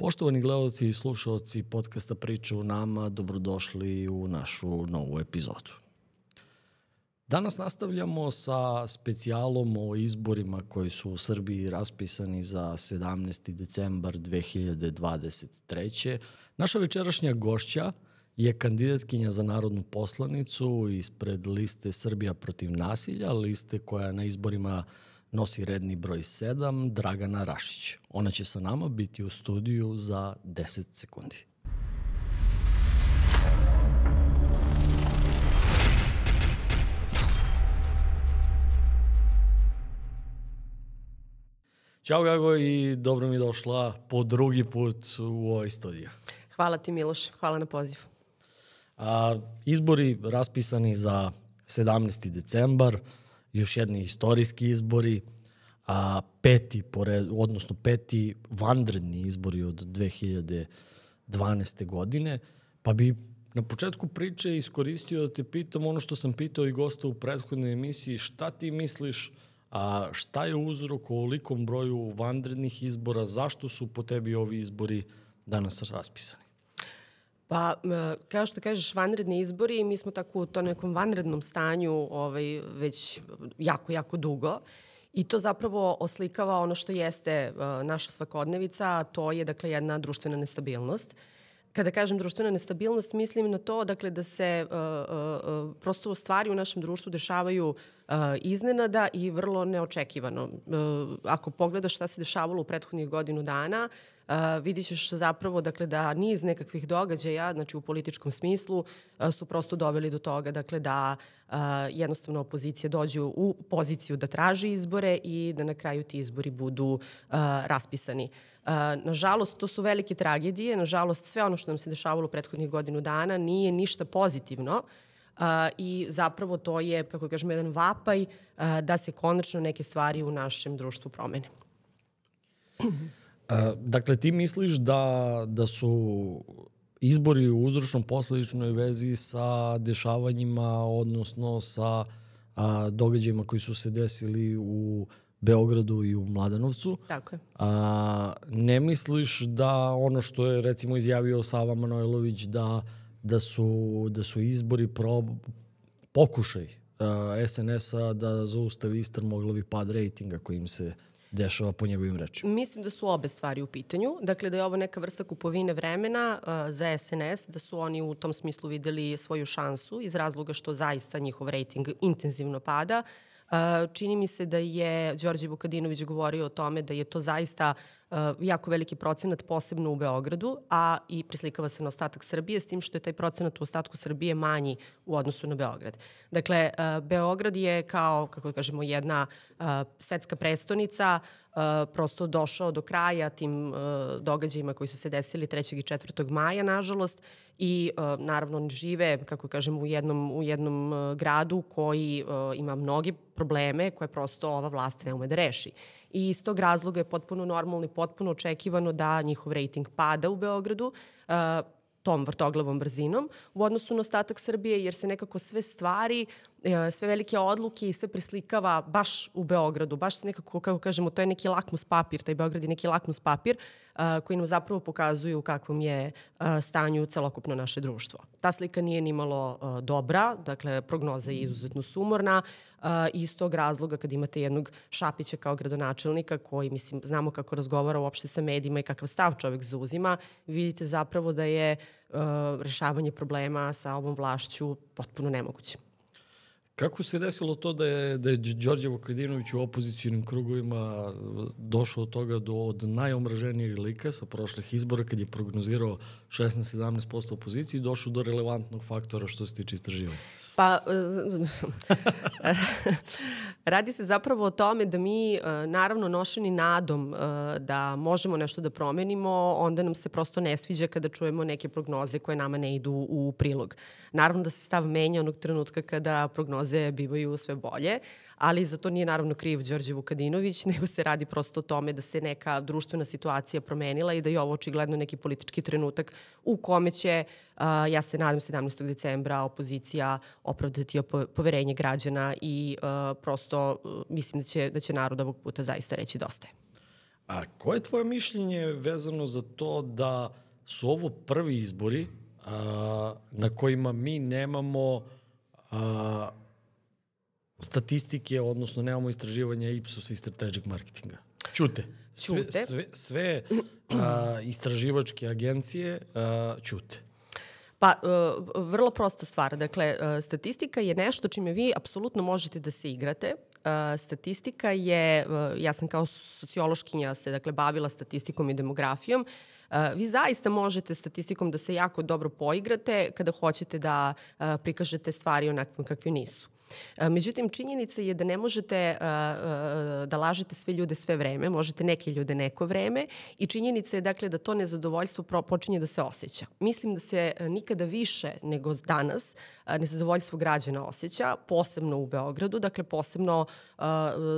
Poštovani gledalci i slušalci podcasta Priča u nama, dobrodošli u našu novu epizodu. Danas nastavljamo sa specijalom o izborima koji su u Srbiji raspisani za 17. decembar 2023. Naša večerašnja gošća je kandidatkinja za narodnu poslanicu ispred liste Srbija protiv nasilja, liste koja na izborima nosi redni broj 7, Dragana Rašić. Ona će sa nama biti u studiju za 10 sekundi. Ćao Gago i dobro mi došla po drugi put u ovoj studiju. Hvala ti Miloš, hvala na pozivu. A, izbori raspisani za 17. decembar, još jedni istorijski izbori, a peti, pored, odnosno peti vanredni izbori od 2012. godine, pa bi na početku priče iskoristio da te pitam ono što sam pitao i gosta u prethodnoj emisiji, šta ti misliš, a šta je uzrok ovolikom broju vanrednih izbora, zašto su po tebi ovi izbori danas raspisani? Pa, kao što kažeš, vanredni izbori, mi smo tako u to nekom vanrednom stanju ovaj, već jako, jako dugo. I to zapravo oslikava ono što jeste uh, naša svakodnevica, a to je dakle jedna društvena nestabilnost. Kada kažem društvena nestabilnost, mislim na to dakle, da se uh, uh, prosto stvari u našem društvu dešavaju uh, iznenada i vrlo neočekivano. Uh, ako pogledaš šta se dešavalo u prethodnih godinu dana, uh, vidit ćeš zapravo dakle, da niz nekakvih događaja, znači u političkom smislu, su prosto doveli do toga dakle, da jednostavno opozicija dođe u poziciju da traži izbore i da na kraju ti izbori budu raspisani. Nažalost, to su velike tragedije, nažalost, sve ono što nam se dešavalo u prethodnih godinu dana nije ništa pozitivno, Uh, i zapravo to je, kako kažemo, jedan vapaj uh, da se konačno neke stvari u našem društvu promene. Dakle, ti misliš da, da su izbori u uzročno posledičnoj vezi sa dešavanjima, odnosno sa a, događajima koji su se desili u Beogradu i u Mladenovcu. Tako je. A, ne misliš da ono što je recimo izjavio Sava Manojlović da, da, su, da su izbori pro, pokušaj SNS-a da zaustavi istrmoglavi pad rejtinga kojim se dešava po njegovim rečima? Mislim da su obe stvari u pitanju. Dakle, da je ovo neka vrsta kupovine vremena uh, za SNS, da su oni u tom smislu videli svoju šansu iz razloga što zaista njihov rejting intenzivno pada. Uh, čini mi se da je Đorđe Vukadinović govorio o tome da je to zaista uh, jako veliki procenat posebno u Beogradu, a i preslikava se na ostatak Srbije, s tim što je taj procenat u ostatku Srbije manji u odnosu na Beograd. Dakle, uh, Beograd je kao, kako da kažemo, jedna uh, svetska prestonica, prosto došao do kraja tim događajima koji su se desili 3. i 4. maja, nažalost, i naravno oni žive, kako kažem, u jednom, u jednom gradu koji ima mnogi probleme koje prosto ova vlast ne ume da reši. I iz tog razloga je potpuno normalno i potpuno očekivano da njihov rejting pada u Beogradu. Uh, tom vrtoglavom brzinom u odnosu na ostatak Srbije, jer se nekako sve stvari, sve velike odluke i sve preslikava baš u Beogradu. Baš se nekako, kako kažemo, to je neki lakmus papir, taj Beograd je neki lakmus papir koji nam zapravo pokazuju u kakvom je stanju celokupno naše društvo. Ta slika nije ni malo dobra, dakle prognoza je izuzetno sumorna i iz tog razloga kad imate jednog Šapića kao gradonačelnika koji, mislim, znamo kako razgovara uopšte sa medijima i kakav stav čovek zauzima, vidite zapravo da je rešavanje problema sa ovom vlašću potpuno nemoguće. Kako se desilo to da je, da je Đorđe Vukadinović u opozicijnim krugovima došao od toga do od najomraženijeg lika sa prošlih izbora kad je prognozirao 16-17% opoziciji došao do relevantnog faktora što se tiče istraživanja? Pa, radi se zapravo o tome da mi, e, naravno, nošeni nadom e, da možemo nešto da promenimo, onda nam se prosto ne sviđa kada čujemo neke prognoze koje nama ne idu u prilog. Naravno da se stav menja onog trenutka kada prognoze bivaju sve bolje, ali za to nije naravno kriv Đorđe Vukadinović, nego se radi prosto o tome da se neka društvena situacija promenila i da je ovo očigledno neki politički trenutak u kome će, ja se nadam 17. decembra, opozicija opravdati poverenje građana i prosto mislim da će, da će narod ovog puta zaista reći dosta. A koje je tvoje mišljenje vezano za to da su ovo prvi izbori a, na kojima mi nemamo a, statistike, odnosno nemamo istraživanja Ipsosa i strategic marketinga? Čute. Sve, Ćute. sve, sve a, istraživačke agencije a, čute. Pa, e, vrlo prosta stvar. Dakle, e, statistika je nešto čime vi apsolutno možete da se igrate. E, Statistika je, ja sam kao sociološkinja se dakle, bavila statistikom i demografijom, Vi zaista možete statistikom da se jako dobro poigrate kada hoćete da prikažete stvari onakvim kakve nisu. E, Međutim, činjenica je da ne možete e, e, da lažete sve ljude sve vreme, možete neke ljude neko vreme i činjenica je dakle da to nezadovoljstvo počinje da se osjeća. Mislim da se nikada više nego danas nezadovoljstvo građana osjeća, posebno u Beogradu, dakle posebno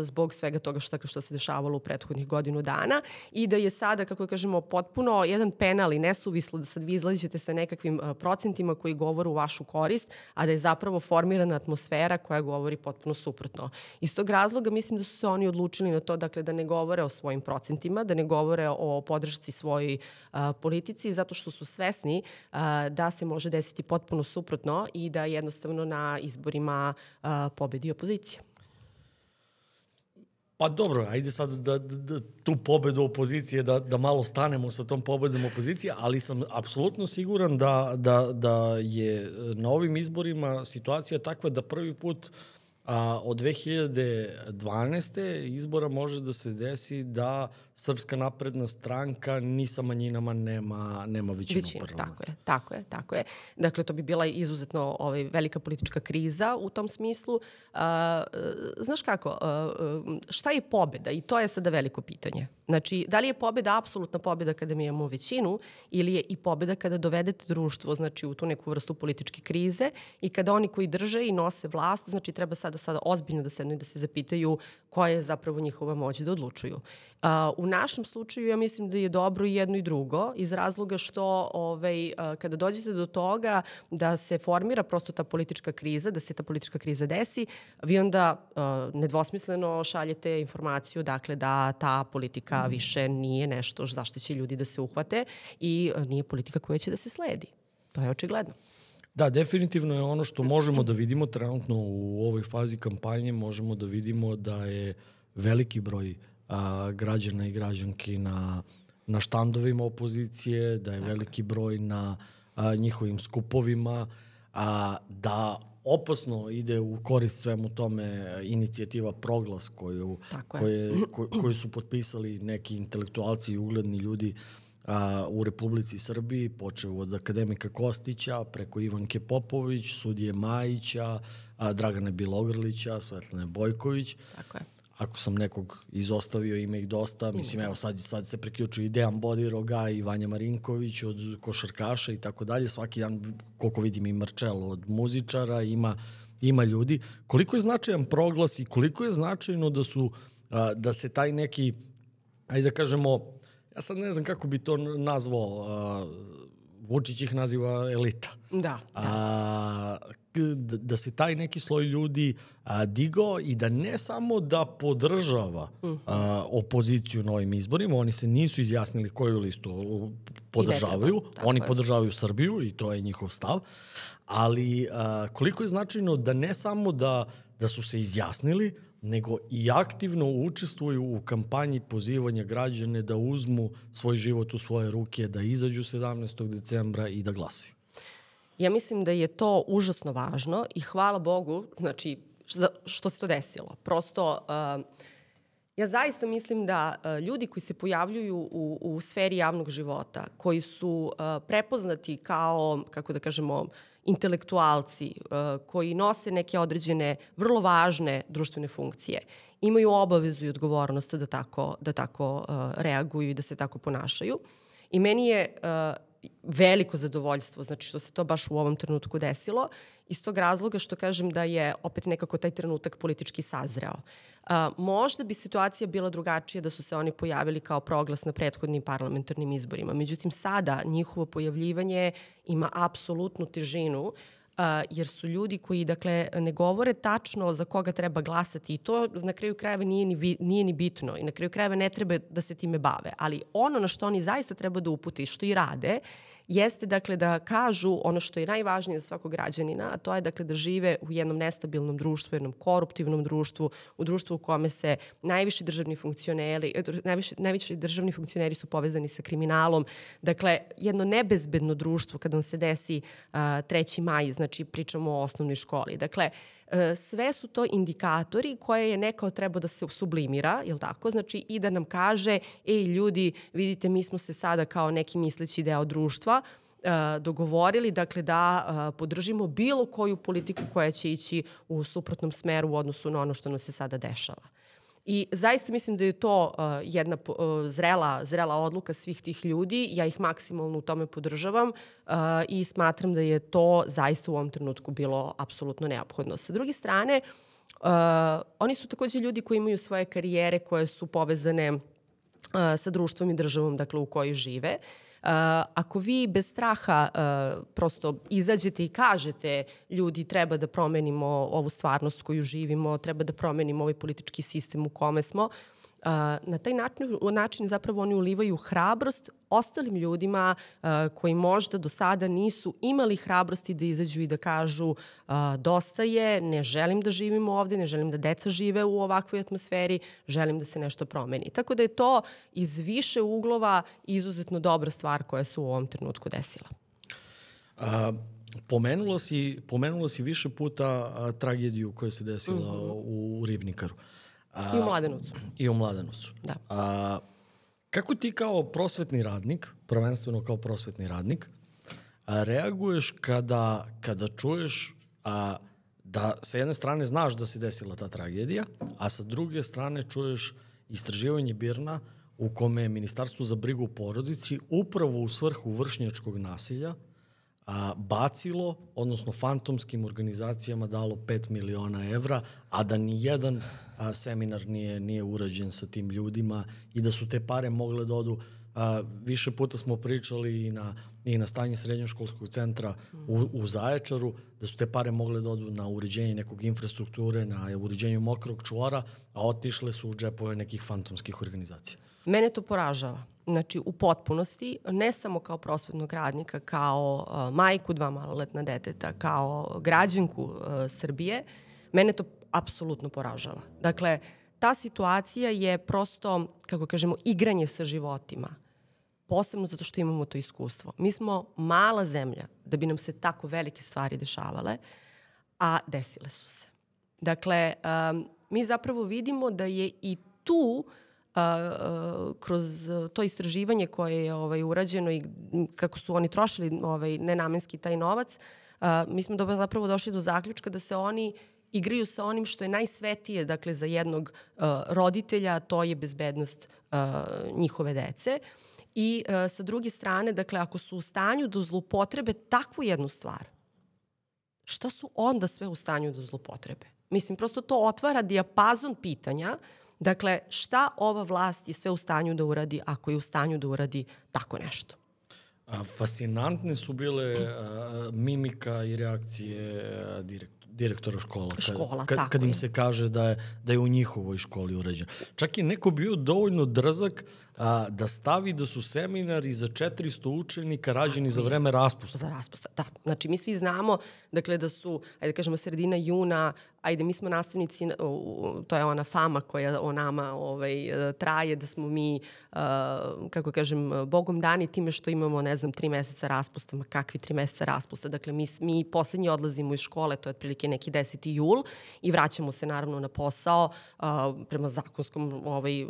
zbog svega toga što, što se dešavalo u prethodnih godinu dana i da je sada, kako kažemo, potpuno jedan penal i nesuvislo da sad vi izlađete sa nekakvim procentima koji govore u vašu korist, a da je zapravo formirana atmosfera koja govori potpuno suprotno. Iz tog razloga mislim da su se oni odlučili na to, dakle, da ne govore o svojim procentima, da ne govore o podršci svojoj a, politici, zato što su svesni a, da se može desiti potpuno suprotno i da jednostavno na izborima a, pobedi opozicija. Pa dobro, ajde sad da, da, da tu pobedu opozicije, da, da malo stanemo sa tom pobedom opozicije, ali sam apsolutno siguran da, da, da je na ovim izborima situacija takva da prvi put a, od 2012. izbora može da se desi da Srpska napredna stranka ni sa manjinama nema, nema većinu u Većina, parlamentu. tako je, tako je, tako je. Dakle, to bi bila izuzetno ovaj, velika politička kriza u tom smislu. A, e, znaš kako, a, e, šta je pobeda? I to je sada veliko pitanje. Znači, da li je pobeda apsolutna pobeda kada mi imamo većinu ili je i pobeda kada dovedete društvo znači, u tu neku vrstu političke krize i kada oni koji drže i nose vlast, znači treba sada, sada ozbiljno da sednu i da se zapitaju koja je zapravo njihova moć da odlučuju. A, u našem slučaju ja mislim da je dobro i jedno i drugo iz razloga što ovaj, kada dođete do toga da se formira prosto ta politička kriza, da se ta politička kriza desi, vi onda a, nedvosmisleno šaljete informaciju dakle da ta politika više nije nešto zašto će ljudi da se uhvate i nije politika koja će da se sledi. To je očigledno. Da, definitivno je ono što možemo da vidimo trenutno u ovoj fazi kampanje, možemo da vidimo da je veliki broj a, građana i građanki na, na štandovima opozicije, da je veliki broj na a, njihovim skupovima, a, da opasno ide u korist svemu tome inicijativa Proglas koju, Tako je. koje, ko, koju su potpisali neki intelektualci i ugledni ljudi a, u Republici Srbiji, počeo od akademika Kostića, preko Ivanke Popović, sudije Majića, a, Dragane Bilogrlića, Svetlane Bojković. Tako je. Ako sam nekog izostavio, ima ih dosta. Mislim, evo sad, sad se priključuju i Dejan Bodiroga i Vanja Marinković od košarkaša i tako dalje. Svaki dan, koliko vidim, i Marčelo od muzičara, ima, ima ljudi. Koliko je značajan proglas i koliko je značajno da su, a, da se taj neki, ajde da kažemo, ja sad ne znam kako bi to nazvao, a, Vučić ih naziva elita. Da, A, k- da, da se taj neki sloj ljudi a, digao i da ne samo da podržava a, opoziciju na ovim izborima, oni se nisu izjasnili koju listu podržavaju, treba, tako oni je. podržavaju Srbiju i to je njihov stav, ali a, koliko je značajno da ne samo da, da su se izjasnili, nego i aktivno učestvuju u kampanji pozivanja građane da uzmu svoj život u svoje ruke, da izađu 17. decembra i da glasaju. Ja mislim da je to užasno važno i hvala Bogu, znači, što se to desilo. Prosto, uh, ja zaista mislim da uh, ljudi koji se pojavljuju u, u sferi javnog života, koji su uh, prepoznati kao, kako da kažemo, intelektualci, koji nose neke određene vrlo važne društvene funkcije, imaju obavezu i odgovornost da tako, da tako reaguju i da se tako ponašaju. I meni je veliko zadovoljstvo, znači što se to baš u ovom trenutku desilo, iz tog razloga što kažem da je opet nekako taj trenutak politički sazreo. A, možda bi situacija bila drugačija da su se oni pojavili kao proglas na prethodnim parlamentarnim izborima. Međutim, sada njihovo pojavljivanje ima apsolutnu težinu jer su ljudi koji dakle ne govore tačno za koga treba glasati i to na kraju krajeva nije ni, nije ni bitno i na kraju krajeva ne treba da se time bave. Ali ono na što oni zaista treba da uputi, što i rade, jeste dakle da kažu ono što je najvažnije za svakog građanina, a to je dakle da žive u jednom nestabilnom društvu, jednom koruptivnom društvu, u društvu u kome se najviši državni funkcioneri, eh, najviši, najviši državni funkcioneri su povezani sa kriminalom. Dakle, jedno nebezbedno društvo kada vam se desi uh, 3. maj, znači pričamo o osnovnoj školi. Dakle, sve su to indikatori koje je nekao trebao da se sublimira, je tako? Znači i da nam kaže, ej ljudi, vidite, mi smo se sada kao neki misleći deo društva e, dogovorili dakle da e, podržimo bilo koju politiku koja će ići u suprotnom smeru u odnosu na ono što nam se sada dešava. I zaista mislim da je to uh, jedna uh, zrela, zrela odluka svih tih ljudi. Ja ih maksimalno u tome podržavam uh, i smatram da je to zaista u ovom trenutku bilo apsolutno neophodno. Sa druge strane, uh, oni su takođe ljudi koji imaju svoje karijere koje su povezane uh, sa društvom i državom dakle, u kojoj žive. Uh, ako vi bez straha uh, prosto izađete i kažete ljudi treba da promenimo ovu stvarnost koju živimo, treba da promenimo ovaj politički sistem u kome smo, na taj način, način zapravo oni ulivaju hrabrost ostalim ljudima koji možda do sada nisu imali hrabrosti da izađu i da kažu dosta je, ne želim da živim ovde, ne želim da deca žive u ovakvoj atmosferi, želim da se nešto promeni. Tako da je to iz više uglova izuzetno dobra stvar koja se u ovom trenutku desila. A, pomenula, si, pomenula si više puta a, tragediju koja se desila mm -hmm. u, u Ribnikaru. Uh, A, I u Mladenovcu. I u Mladenovcu. Da. A, kako ti kao prosvetni radnik, prvenstveno kao prosvetni radnik, a, reaguješ kada, kada čuješ a, da sa jedne strane znaš da se desila ta tragedija, a sa druge strane čuješ istraživanje Birna u kome je Ministarstvo za brigu u porodici upravo u svrhu vršnjačkog nasilja a, bacilo, odnosno fantomskim organizacijama dalo 5 miliona evra, a da ni jedan a, seminar nije, nije urađen sa tim ljudima i da su te pare mogle da odu a, više puta smo pričali i na, i na stanje srednjoškolskog centra u, u Zaječaru, da su te pare mogle da odu na uređenje nekog infrastrukture, na uređenje mokrog čvora, a otišle su u džepove nekih fantomskih organizacija. Mene to poražava. Znači, u potpunosti, ne samo kao prosvetnog radnika, kao uh, majku dva maloletna deteta, kao građanku uh, Srbije, mene to apsolutno poražava. Dakle, ta situacija je prosto, kako kažemo, igranje sa životima. Posebno zato što imamo to iskustvo. Mi smo mala zemlja da bi nam se tako velike stvari dešavale, a desile su se. Dakle, um, mi zapravo vidimo da je i tu uh, a, kroz to istraživanje koje je ovaj, urađeno i kako su oni trošili ovaj, nenamenski taj novac, a, mi smo do, zapravo došli do zaključka da se oni igraju sa onim što je najsvetije dakle, za jednog uh, roditelja, to je bezbednost uh, njihove dece. I uh, sa druge strane, dakle, ako su u stanju da zlupotrebe takvu jednu stvar, šta su onda sve u stanju da zlupotrebe? Mislim, prosto to otvara dijapazon pitanja uh, Dakle, šta ova vlast je sve u stanju da uradi ako je u stanju da uradi tako nešto? A, fascinantne su bile a, mimika i reakcije a, direkt, direktora škola. Kad, škola, kad, kad im je. se kaže da je, da je u njihovoj školi urađeno. Čak je neko bio dovoljno drzak a, da stavi da su seminari za 400 učenika rađeni za vreme raspusta. Za raspusta, da. Znači, mi svi znamo, dakle, da su, ajde da kažemo, sredina juna, ajde, mi smo nastavnici, to je ona fama koja o nama ovaj, traje, da smo mi, kako kažem, bogom dani time što imamo, ne znam, tri meseca raspusta, ma kakvi tri meseca raspusta. Dakle, mi, mi poslednji odlazimo iz škole, to je otprilike neki 10. jul i vraćamo se naravno na posao prema zakonskom, ovaj,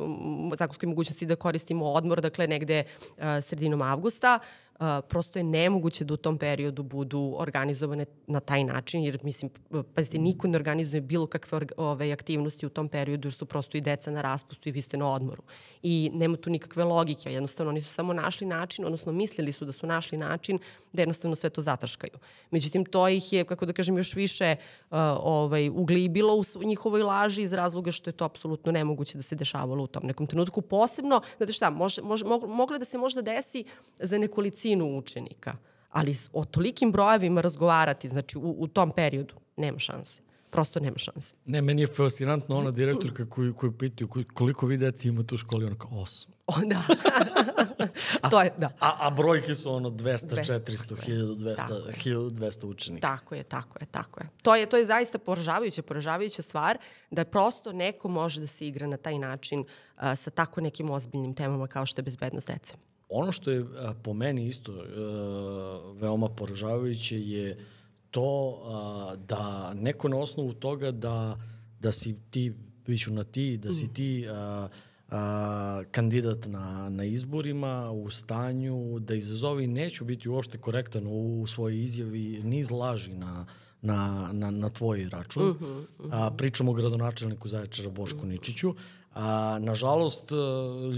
zakonskoj mogućnosti da koristimo odmor, dakle, negde sredinom avgusta prosto je nemoguće da u tom periodu budu organizovane na taj način, jer mislim, pazite, niko ne organizuje bilo kakve ove, aktivnosti u tom periodu, jer su prosto i deca na raspustu i vi ste na odmoru. I nema tu nikakve logike, jednostavno oni su samo našli način, odnosno mislili su da su našli način da jednostavno sve to zatrškaju. Međutim, to ih je, kako da kažem, još više uh, ovaj, uglibilo u njihovoj laži iz razloga što je to apsolutno nemoguće da se dešavalo u tom nekom trenutku. Posebno, znate šta, može, može, mogle da se možda desi za nekolicinu učenika, Ali o tolikim brojevima razgovarati, znači u, u tom periodu, nema šanse. Prosto nema šanse. Ne, meni je fascinantno ona direktorka koju, koju pitaju koliko vi deci imate u školi, ona kao osam. O, da. to je, da. A, a brojke su ono 200, 200 400, 1200, 1200 učenika. Tako je, tako je, tako je. To je, to je zaista poražavajuća, poražavajuća stvar da prosto neko može da se igra na taj način uh, sa tako nekim ozbiljnim temama kao što je bezbednost dece. Ono što je po meni isto uh, veoma poražavajuće je to da neko na osnovu toga da, da si ti, biću na ti, da si ti a, a, kandidat na, na izborima u stanju da izazovi neću biti uopšte korektan u, u svojoj izjavi niz laži na, na, na, na tvoj račun. Uh -huh, uh -huh. A, pričamo o gradonačelniku Zaječara Bošku Ničiću. A, nažalost,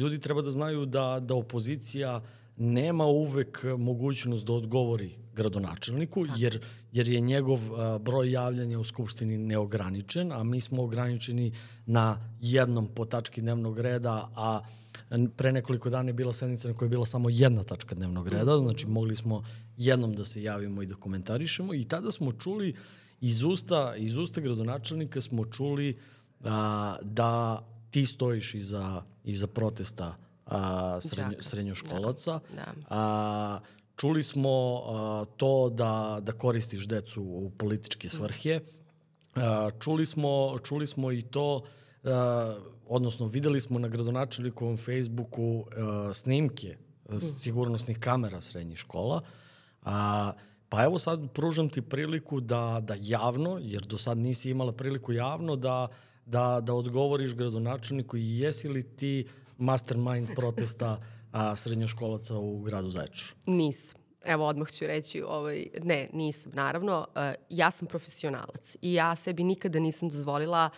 ljudi treba da znaju da, da opozicija nema uvek mogućnost da odgovori gradonačelniku, jer, jer je njegov broj javljanja u Skupštini neograničen, a mi smo ograničeni na jednom po tački dnevnog reda, a pre nekoliko dana je bila sednica na kojoj je bila samo jedna tačka dnevnog reda, mhm. znači mogli smo jednom da se javimo i da komentarišemo i tada smo čuli iz usta, iz usta gradonačelnika smo čuli a, da ti stojiš iza, iza protesta a, srednjo, srednjoškolaca. Da, da. A, čuli smo a, to da, da koristiš decu u političke svrhe. A, čuli, smo, čuli smo i to, a, odnosno videli smo na gradonačelnikovom Facebooku a, snimke a, sigurnosnih kamera srednjih škola. A, Pa evo sad pružam ti priliku da, da javno, jer do sad nisi imala priliku javno, da, da, da odgovoriš gradonačelniku jesi li ti mastermind protesta a, srednjoškolaca u gradu Zaječaru? Nisam. Evo, odmah ću reći, ovaj, ne, nisam, naravno. Uh, ja sam profesionalac i ja sebi nikada nisam dozvolila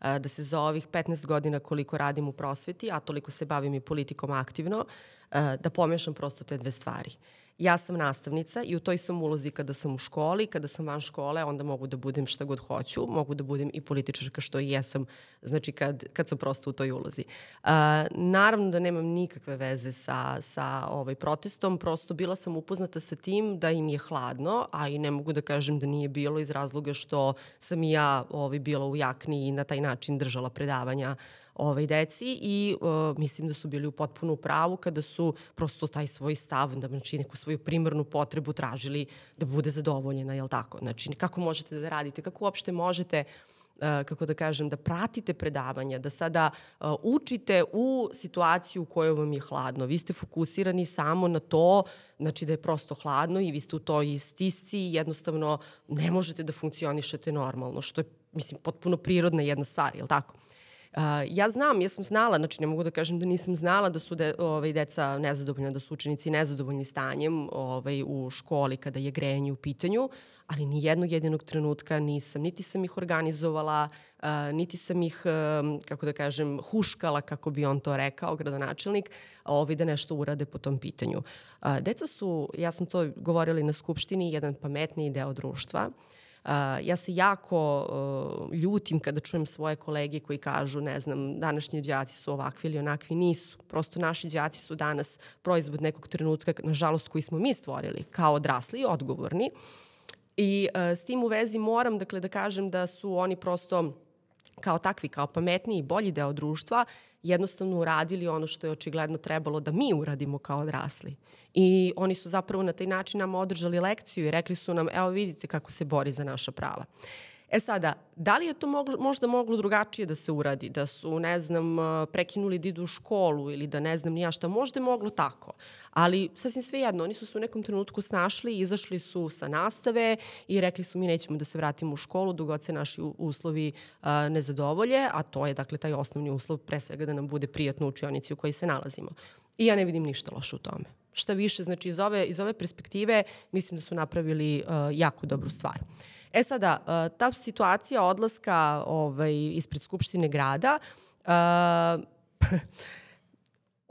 uh, da se za ovih 15 godina koliko radim u prosveti, a toliko se bavim i politikom aktivno, uh, da pomešam prosto te dve stvari. Uh, ja sam nastavnica i u toj sam ulozi kada sam u školi, kada sam van škole, onda mogu da budem šta god hoću, mogu da budem i političarka što i jesam, znači kad, kad sam prosto u toj ulozi. Uh, naravno da nemam nikakve veze sa, sa ovaj protestom, prosto bila sam upoznata sa tim da im je hladno, a i ne mogu da kažem da nije bilo iz razloga što sam i ja ovaj, bila u jakni i na taj način držala predavanja uh, ovaj, deci i uh, mislim da su bili u potpuno pravu kada su prosto taj svoj stav, da znači neku svoju primarnu potrebu tražili da bude zadovoljena, jel tako? Znači, kako možete da radite, kako uopšte možete uh, kako da kažem, da pratite predavanja, da sada uh, učite u situaciju u kojoj vam je hladno. Vi ste fokusirani samo na to, znači da je prosto hladno i vi ste u toj stisci i jednostavno ne možete da funkcionišete normalno, što je, mislim, potpuno prirodna jedna stvar, jel tako? Uh, ja znam, ja sam znala, znači ne mogu da kažem da nisam znala da su de, ovaj, deca nezadovoljna, da su učenici nezadovoljni stanjem ovaj, u školi kada je grejanje u pitanju, ali ni jednog jedinog trenutka nisam, niti sam ih organizovala, uh, niti sam ih, uh, kako da kažem, huškala, kako bi on to rekao, gradonačelnik, ovaj, da nešto urade po tom pitanju. Uh, deca su, ja sam to govorila na Skupštini, jedan pametniji deo društva, Uh, ja se jako uh, ljutim kada čujem svoje kolege koji kažu, ne znam, današnji đaci su ovakvi ili onakvi, nisu. Prosto naši đaci su danas proizvod nekog trenutka, nažalost, koji smo mi stvorili kao odrasli i odgovorni. I uh, s tim u vezi moram dakle, da kažem da su oni prosto kao takvi, kao pametniji i bolji deo društva, jednostavno uradili ono što je očigledno trebalo da mi uradimo kao odrasli. I oni su zapravo na taj način nam održali lekciju i rekli su nam, evo vidite kako se bori za naša prava. E sada, da li je to moglo, možda moglo drugačije da se uradi, da su, ne znam, prekinuli da idu u školu ili da ne znam nija šta, možda je moglo tako. Ali sasvim sve jedno, oni su se u nekom trenutku snašli, izašli su sa nastave i rekli su mi nećemo da se vratimo u školu dok god se naši uslovi uh, ne zadovolje, a to je dakle taj osnovni uslov pre svega da nam bude prijatno u učionici u kojoj se nalazimo. I ja ne vidim ništa loše u tome. Šta više, znači iz ove, iz ove perspektive mislim da su napravili uh, jako dobru stvar. E sada, uh, ta situacija odlaska ovaj, ispred Skupštine grada, uh,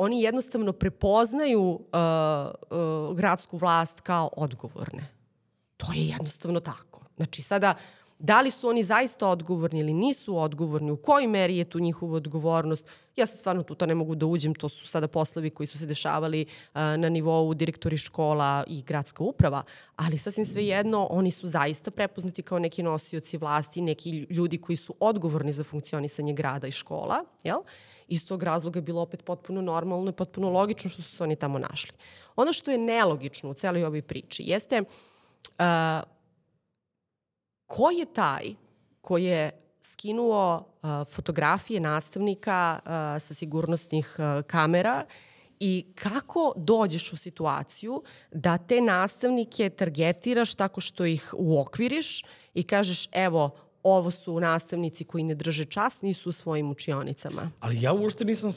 oni jednostavno prepoznaju uh, uh, gradsku vlast kao odgovorne. To je jednostavno tako. Znači sada, Da li su oni zaista odgovorni ili nisu odgovorni, u kojoj meri je tu njihova odgovornost, ja sad stvarno tu to ne mogu da uđem, to su sada poslovi koji su se dešavali uh, na nivou direktori škola i gradska uprava, ali sasvim svejedno oni su zaista prepoznati kao neki nosioci vlasti, neki ljudi koji su odgovorni za funkcionisanje grada i škola, jel? Iz tog razloga je bilo opet potpuno normalno i potpuno logično što su se oni tamo našli. Ono što je nelogično u celoj ovoj priči jeste uh, ko je taj koji je skinuo uh, fotografije nastavnika uh, sa sigurnosnih uh, kamera i kako dođeš u situaciju da te nastavnike targetiraš tako što ih uokviriš i kažeš evo ovo su nastavnici koji ne drže čast, nisu u svojim učionicama. Ali ja uopšte nisam, uh,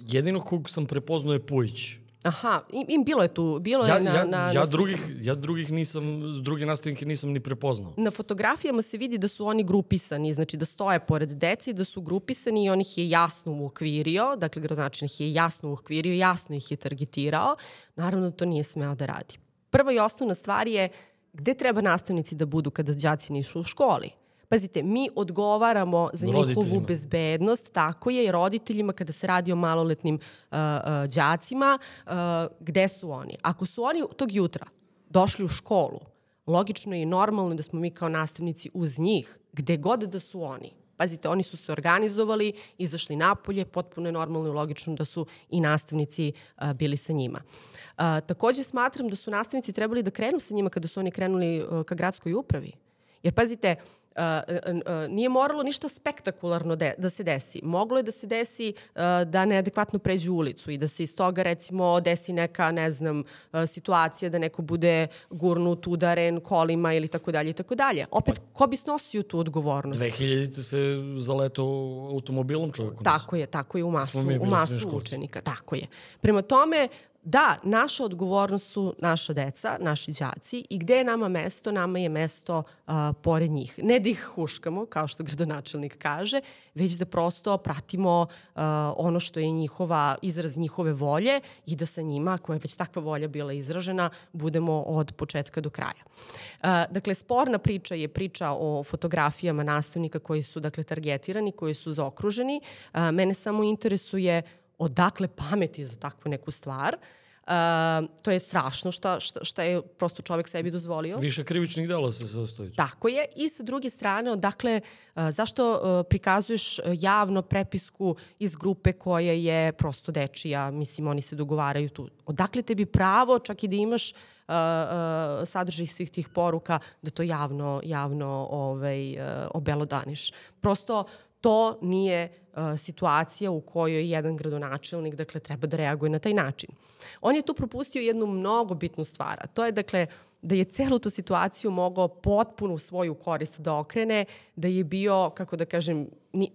jedino kog sam prepoznao je Pujić. Aha, im, im bilo je tu, bilo Ja, je na, ja, na, ja, na drugih, ja drugih nisam, druge nastavnike nisam ni prepoznao. Na fotografijama se vidi da su oni grupisani, znači da stoje pored deci, da su grupisani i on ih je jasno uokvirio, dakle gradonačelnik ih je jasno uokvirio, jasno ih je targetirao. Naravno da to nije smeo da radi. Prva i osnovna stvar je gde treba nastavnici da budu kada đaci nisu u školi. Pazite, mi odgovaramo za njihovu bezbednost, tako je, i roditeljima kada se radi o maloletnim uh, uh, đacima, uh, gde su oni? Ako su oni tog jutra došli u školu, logično je i normalno da smo mi kao nastavnici uz njih, gde god da su oni. Pazite, oni su se organizovali, izašli napolje, potpuno je normalno i logično da su i nastavnici uh, bili sa njima. Uh, takođe smatram da su nastavnici trebali da krenu sa njima kada su oni krenuli uh, ka gradskoj upravi. Jer pazite, nije moralo ništa spektakularno de, da se desi. Moglo je da se desi uh, da neadekvatno pređu ulicu i da se iz toga recimo desi neka, ne znam, uh, situacija da neko bude gurnut, udaren kolima ili tako dalje i tako dalje. Opet, ko bi snosio tu odgovornost? 2000 se zaleto automobilom čovjeku. Tako je, tako je u masu, u masu učenika, tako je. Prema tome, da, naša odgovornost su naša deca, naši đaci i gde je nama mesto? Nama je mesto uh, pored njih. Ne da ih huškamo, kao što gradonačelnik kaže, već da prosto pratimo uh, ono što je njihova, izraz njihove volje i da sa njima, ako je već takva volja bila izražena, budemo od početka do kraja. Uh, dakle, sporna priča je priča o fotografijama nastavnika koji su, dakle, targetirani, koji su zaokruženi. Uh, mene samo interesuje odakle pameti za takvu neku stvar. Uh, to je strašno šta, šta, šta je prosto čovek sebi dozvolio. Više krivičnih dela se sastoji. Tako je. I sa druge strane, odakle, uh, zašto uh, prikazuješ javno prepisku iz grupe koja je prosto dečija, mislim, oni se dogovaraju tu. Odakle tebi pravo, čak i da imaš uh, uh, sadržaj svih tih poruka, da to javno, javno ovaj, uh, obelodaniš. Prosto to nije situacija u kojoj jedan gradonačelnik dakle, treba da reaguje na taj način. On je tu propustio jednu mnogo bitnu stvar, a to je dakle da je celu tu situaciju mogao potpuno svoju korist da okrene, da je bio, kako da kažem,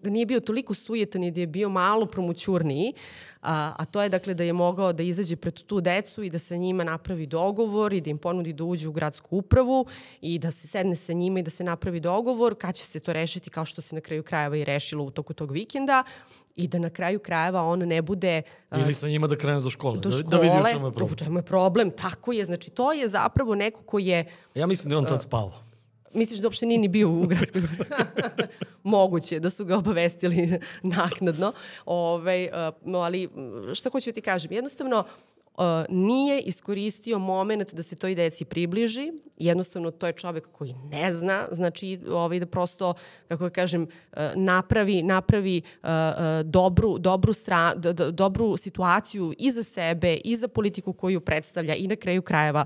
da nije bio toliko sujetan i da je bio malo promućurniji, a, a to je dakle da je mogao da izađe pred tu decu i da sa njima napravi dogovor i da im ponudi da uđu u gradsku upravu i da se sedne sa njima i da se napravi dogovor kad će se to rešiti kao što se na kraju krajeva i rešilo u toku tog vikenda i da na kraju krajeva on ne bude Ili sa njima da krene do škole. do da, škole, da vidi u čemu je u problem. čemu je problem, tako je, znači to je zapravo neko ko je Ja mislim da je on tad spavao. Misliš da uopšte nije ni bio u gradskoj Moguće da su ga obavestili naknadno. Ove, uh, ali m, šta hoću da ti kažem? Jednostavno, nije iskoristio moment da se toj deci približi. Jednostavno, to je čovek koji ne zna, znači ovaj, da prosto, kako da kažem, napravi, napravi dobru, dobru, stra, dobru situaciju i za sebe i za politiku koju predstavlja i na kraju krajeva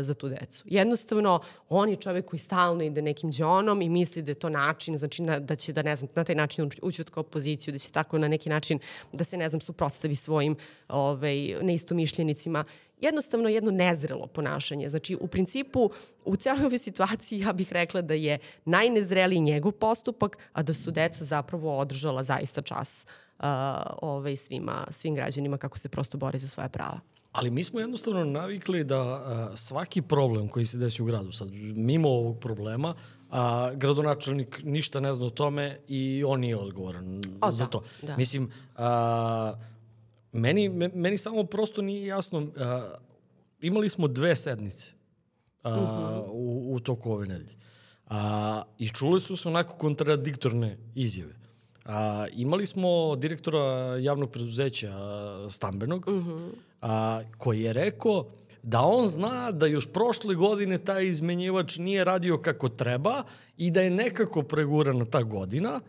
za tu decu. Jednostavno, on je čovek koji stalno ide nekim džonom i misli da je to način, znači na, da će da ne znam, na taj način ući- ući u opoziciju, da će tako na neki način da se ne znam suprotstavi svojim ovaj, neistomišljenicima. Jednostavno jedno nezrelo ponašanje. Znači, u principu, u celoj ovoj situaciji ja bih rekla da je najnezreliji njegov postupak, a da su deca zapravo održala zaista čas uh, ovaj, svima, svim građanima kako se prosto bore za svoje prava. Ali mi smo jednostavno navikli da a, svaki problem koji se desi u gradu, sad mimo ovog problema, a, gradonačelnik ništa ne zna o tome i on nije odgovoran O, za da, to. da. Mislim, a, meni, me- meni samo prosto nije jasno, a, imali smo dve sednice a, u, u toku ove nedelje. A, I čule su se onako kontradiktorne izjave. A, imali smo direktora javnog preduzeća a, stambenog, mm -hmm. a, koji je rekao da on zna da još prošle godine taj izmenjivač nije radio kako treba i da je nekako pregurana ta godina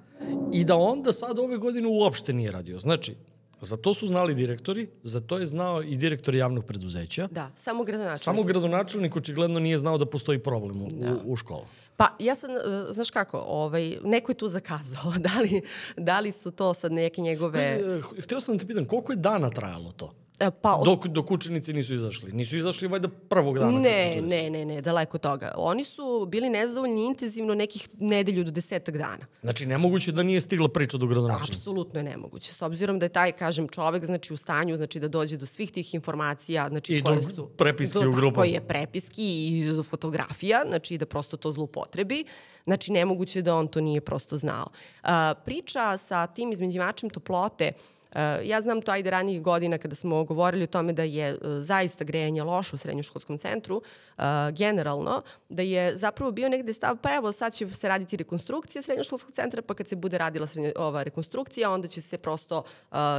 i da onda sad ove godine uopšte nije radio. Znači, Za to su znali direktori, za to je znao i direktor javnog preduzeća. Da, samo gradonačelnik. Samo gradonačelnik očigledno nije znao da postoji problem u, da. u, školu. Pa ja sam, e, znaš kako, ovaj, neko je tu zakazao. Da li, da li su to sad neke njegove... E, hteo sam da te pitam, koliko je dana trajalo to? E, pa, od... dok, dok učenici nisu izašli. Nisu izašli valjda prvog dana. Ne, ne, ne, ne, daleko toga. Oni su bili nezadovoljni intenzivno nekih nedelju do desetak dana. Znači, nemoguće da nije stigla priča do gradonačnika. Apsolutno je nemoguće. S obzirom da je taj, kažem, čovek znači, u stanju znači, da dođe do svih tih informacija znači, I koje do su... prepiski do, u grupu. Koje je prepiski i do fotografija, znači da prosto to zlupotrebi. Znači, nemoguće da on to nije prosto znao. Uh, priča sa tim izmenjivačem toplote uh, ja znam to ajde ranijih godina kada smo govorili o tome da je eh, zaista grejanje loše u srednjoškolskom centru, eh, generalno, da je zapravo bio negde stav, pa evo sad će se raditi rekonstrukcija srednjoškolskog centra, pa kad se bude radila srednjo, ova rekonstrukcija, onda će se prosto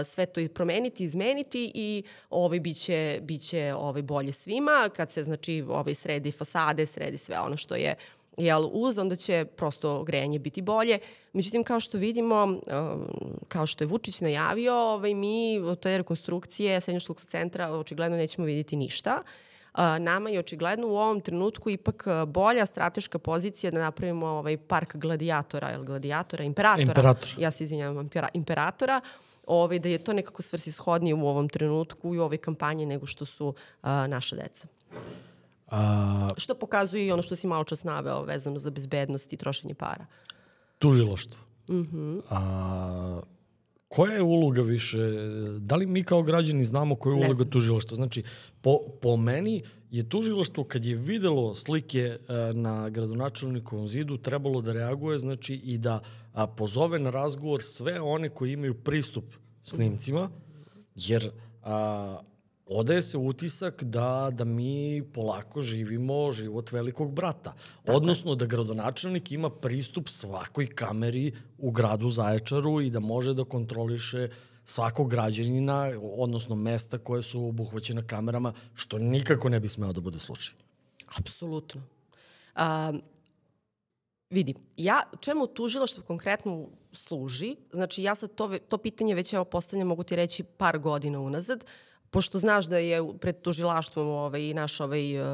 sve to i promeniti, izmeniti i ovaj, biće, biće ovaj, bolje svima, kad se znači ovaj, sredi fasade, sredi sve ono što je jel, uz, onda će prosto grejanje biti bolje. Međutim, kao što vidimo, um, kao što je Vučić najavio, ovaj, mi od te rekonstrukcije srednjoškolskog centra očigledno nećemo vidjeti ništa. Nama je očigledno u ovom trenutku ipak bolja strateška pozicija da napravimo ovaj park gladijatora, ili gladijatora, imperatora. Imperator. Ja se izvinjavam, imperatora ovaj, da je to nekako svrsishodnije u ovom trenutku i u ovoj kampanji nego što su a, naša deca. A, što pokazuje i ono što si malo čas naveo vezano za bezbednost i trošenje para. Tužiloštvo. Mm -hmm. A, koja je uloga više, da li mi kao građani znamo koja je uloga tužilaštva? Znači, po, po meni je tužilaštvo kad je videlo slike e, na gradonačelnikovom zidu trebalo da reaguje, znači i da a, pozove na razgovor sve one koji imaju pristup snimcima, jer a, odaje se utisak da, da mi polako živimo život velikog brata. Dakle. Odnosno da gradonačelnik ima pristup svakoj kameri u gradu Zaječaru i da može da kontroliše svakog građanina, odnosno mesta koje su obuhvaćene kamerama, što nikako ne bi smeo da bude slučaj. Apsolutno. Um, vidi, ja čemu tužilaštvo konkretno služi, znači ja sad to, to pitanje već evo postavljam, mogu ti reći, par godina unazad, pošto znaš da je pred tužilaštvom ovaj, naš ovaj, uh,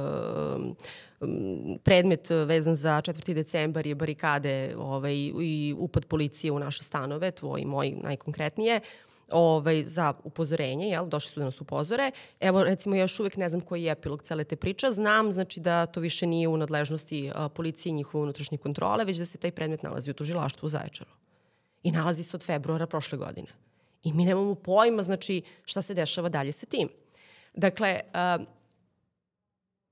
predmet vezan za 4. decembar je barikade ovaj, i upad policije u naše stanove, tvoj i moj najkonkretnije, ovaj, za upozorenje, jel, došli su da nas upozore. Evo, recimo, još uvek ne znam koji je epilog cele te priče. Znam, znači, da to više nije u nadležnosti a, policije i njihove unutrašnje kontrole, već da se taj predmet nalazi u tužilaštvu u Zaječaru. I nalazi se od februara prošle godine. I mi nemamo pojma, znači, šta se dešava dalje sa tim. Dakle, uh,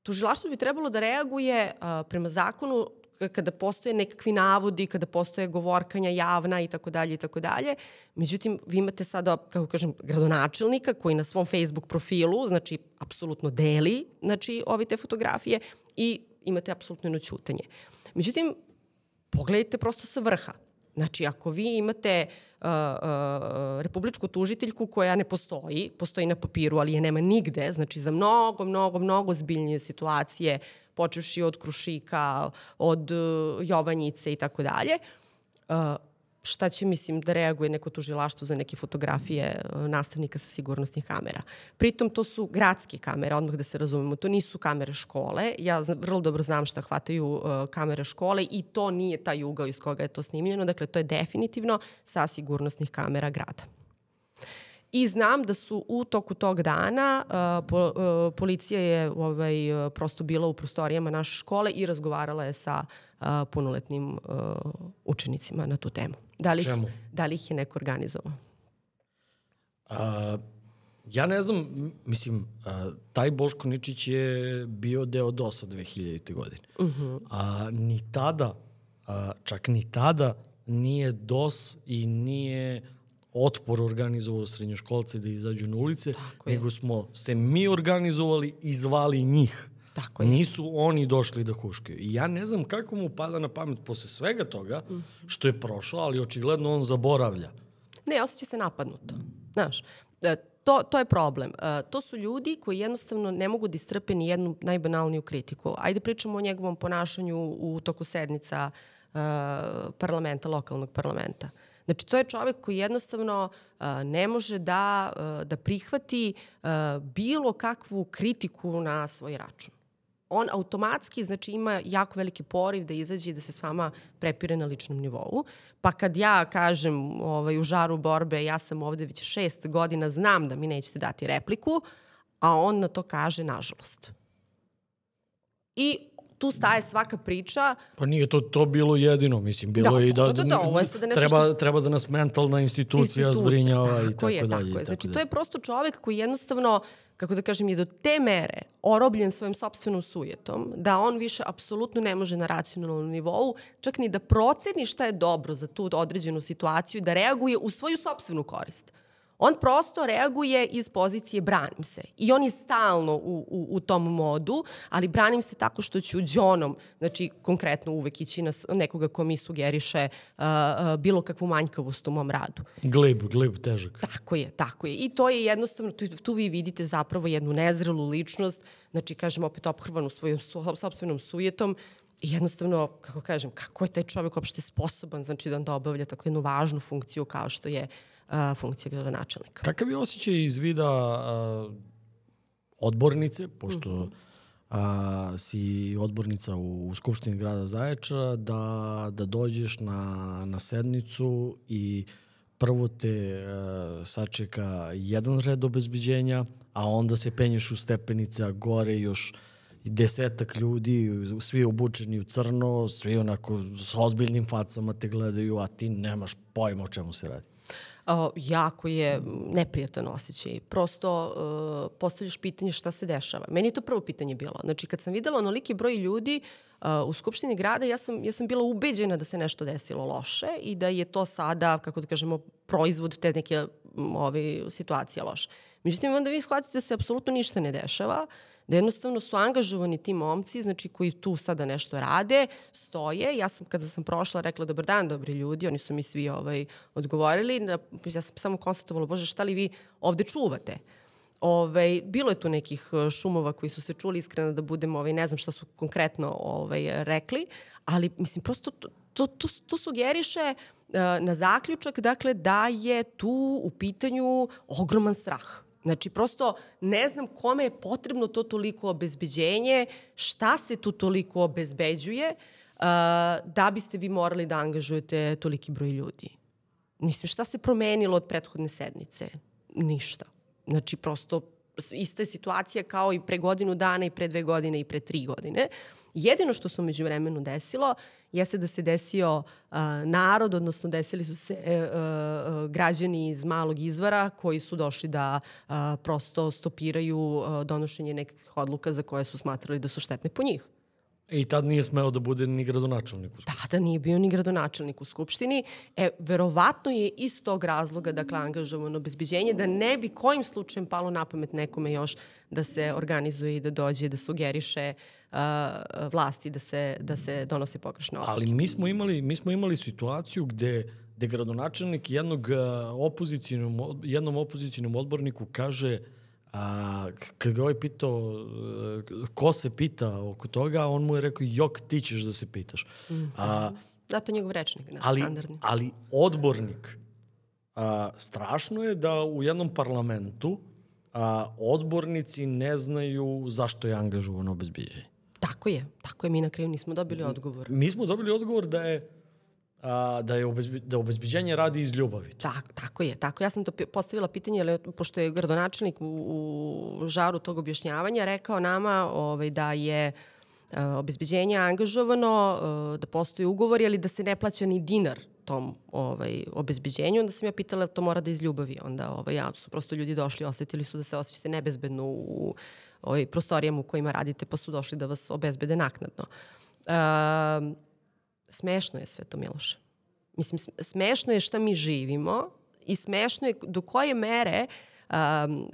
tužilaštvo bi trebalo da reaguje uh, prema zakonu kada postoje nekakvi navodi, kada postoje govorkanja javna i tako dalje i tako dalje. Međutim, vi imate sada, kako kažem, gradonačelnika koji na svom Facebook profilu, znači, apsolutno deli, znači, ove te fotografije i imate apsolutno jedno ćutanje. Međutim, pogledajte prosto sa vrha. Znači, ako vi imate uh, uh, republičku tužiteljku koja ne postoji, postoji na papiru, ali je nema nigde, znači za mnogo, mnogo, mnogo zbiljnije situacije, počevši od Krušika, od uh, Jovanjice i tako dalje, uh, šta će, mislim, da reaguje neko tužilaštvo za neke fotografije e, nastavnika sa sigurnosnih kamera. Pritom to su gradske kamere, odmah da se razumemo, to nisu kamere škole. Ja vrlo dobro znam šta hvataju uh, kamere škole i to nije taj ugao iz koga je to snimljeno, dakle to je definitivno sa sigurnosnih kamera grada. I znam da su u toku tog dana uh, po, uh, policija je ovaj, prosto bila u prostorijama naše škole i razgovarala je sa uh, punoletnim uh, učenicima na tu temu. Da li, Čemu? Da li ih je neko organizovao? A, ja ne znam, mislim, a, taj Boško Ničić je bio deo DOS-a 2000. godine. Uh -huh. A, ni tada, a, čak ni tada, nije DOS i nije otpor organizovao srednjoškolce da izađu na ulice, Tako nego je. smo se mi organizovali i zvali njih. Tako je. Nisu oni došli da huškaju. I ja ne znam kako mu pada na pamet posle svega toga što je prošao, ali očigledno on zaboravlja. Ne, osjeća se napadnuto. Znaš, e, to, to je problem. E, to su ljudi koji jednostavno ne mogu da istrpe ni jednu najbanalniju kritiku. Ajde pričamo o njegovom ponašanju u toku sednica uh, parlamenta, lokalnog parlamenta. Znači, to je čovek koji jednostavno uh, ne može da, uh, da prihvati uh, bilo kakvu kritiku na svoj račun on automatski znači ima jako veliki poriv da izađe i da se s vama prepire na ličnom nivou. Pa kad ja kažem ovaj, u žaru borbe ja sam ovde već šest godina, znam da mi nećete dati repliku, a on na to kaže nažalost. I tu staje svaka priča. Pa nije to to bilo jedino, mislim, bilo Da, je i da, da, da, da, ovo je sada nešto treba, što- treba da nas mentalna institucija, institucija. zbrinjava i tako je, dalje. Tako je. Znači, tako to je prosto čovek koji jednostavno, kako da kažem, je do te mere orobljen svojim sobstvenom sujetom, da on više apsolutno ne može na racionalnom nivou čak ni da proceni šta je dobro za tu određenu situaciju i da reaguje u svoju sobstvenu korist. On prosto reaguje iz pozicije branim se. I on je stalno u, u, u tom modu, ali branim se tako što ću džonom, znači konkretno uvek ići na nekoga ko mi sugeriše uh, uh, bilo kakvu manjkavost u mom radu. Glib, glib, težak. Tako je, tako je. I to je jednostavno, tu, tu vi vidite zapravo jednu nezrelu ličnost, znači kažem opet ophrvanu svojom so, sobstvenom sujetom i jednostavno, kako kažem, kako je taj čovjek uopšte sposoban znači da onda obavlja tako jednu važnu funkciju kao što je a, funkcija gradonačelnika. Kakav je osjećaj iz vida a, odbornice, pošto a, si odbornica u, u Skupštini grada Zaječara, da, da dođeš na, na sednicu i prvo te a, sačeka jedan red obezbiđenja, a onda se penješ u stepenica gore još desetak ljudi, svi obučeni u crno, svi onako s ozbiljnim facama te gledaju, a ti nemaš pojma o čemu se radi. Jako je neprijatan osjećaj. Prosto uh, postavljaš pitanje šta se dešava. Meni je to prvo pitanje bilo. Znači, kad sam videla onoliki broj ljudi uh, u Skupštini grada, ja sam, ja sam bila ubeđena da se nešto desilo loše i da je to sada, kako da kažemo, proizvod te neke ove, situacije loše. Međutim, onda vi shvatite da se apsolutno ništa ne dešava, da jednostavno su angažovani ti momci, znači koji tu sada nešto rade, stoje. Ja sam kada sam prošla rekla dobar dan, dobri ljudi, oni su mi svi ovaj, odgovorili. Ja sam samo konstatovala, bože, šta li vi ovde čuvate? Ove, bilo je tu nekih e, šumova koji su se čuli, iskreno da budem, ovaj, ne znam šta su konkretno ovaj, rekli, ali mislim, prosto to, to, to, to sugeriše e, na zaključak, dakle, da je tu u pitanju ogroman strah. Znači, prosto ne znam kome je potrebno to toliko obezbeđenje, šta se tu toliko obezbeđuje, uh, da biste vi morali da angažujete toliki broj ljudi. Mislim, šta se promenilo od prethodne sednice? Ništa. Znači, prosto ista je situacija kao i pre godinu dana i pre dve godine i pre tri godine. Jedino što se umeđu vremenu desilo jeste da se desio uh, narod, odnosno desili su se uh, uh, građani iz malog izvora koji su došli da uh, prosto stopiraju uh, donošenje nekakvih odluka za koje su smatrali da su štetne po njih. I tad nije smeo da bude ni gradonačelnik u Skupštini. Tada nije bio ni gradonačelnik u Skupštini. E, verovatno je iz tog razloga, dakle, angažovano obezbeđenje, da ne bi kojim slučajem palo na pamet nekome još da se organizuje i da dođe, da sugeriše uh, vlasti da se, da se donose pogrešne odluke. Ali mi smo imali, mi smo imali situaciju gde, gde gradonačelnik jednog uh, opozicijnom, jednom opozicijnom odborniku kaže a, kad ga ovaj pitao uh, ko se pita oko toga, on mu je rekao jok ti ćeš da se pitaš. A, Da, to je njegov rečnik, da, ali, standardni. ali odbornik, a, strašno je da u jednom parlamentu a, odbornici ne znaju zašto je angažovano obezbiđenje. Tako je, tako je. Mi na kraju nismo dobili odgovor. Mi smo dobili odgovor da je a, da je obezbi, da obezbiđenje radi iz ljubavi. Tak, tako je, tako. Ja sam to postavila pitanje, ali pošto je gradonačelnik u, u žaru tog objašnjavanja rekao nama ovaj, da je e, obezbeđenje angažovano, e, da postoji ugovor, ali da se ne plaća ni dinar tom ovaj, obezbeđenju. Onda sam ja pitala da to mora da iz ljubavi. Onda ovaj, ja, su prosto ljudi došli, osetili su da se osjećate nebezbedno u ovaj, prostorijama u kojima radite, pa su došli da vas obezbede naknadno. E, smešno je sve to, Miloše. Mislim, sm- smešno je šta mi živimo i smešno je do koje mere um,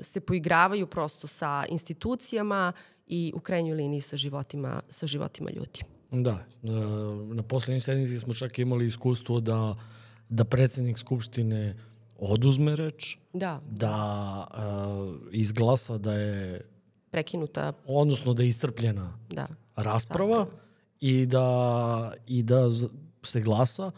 se poigravaju prosto sa institucijama i u krajnjoj liniji sa životima, sa životima ljudi. Da, na poslednjoj sednici smo čak imali iskustvo da, da predsednik Skupštine oduzme reč, Da. da uh, izglasa da je, Prekinuta, odnosno da je iscrpljena da. rasprava, Rasprava. I da, i da se glasa,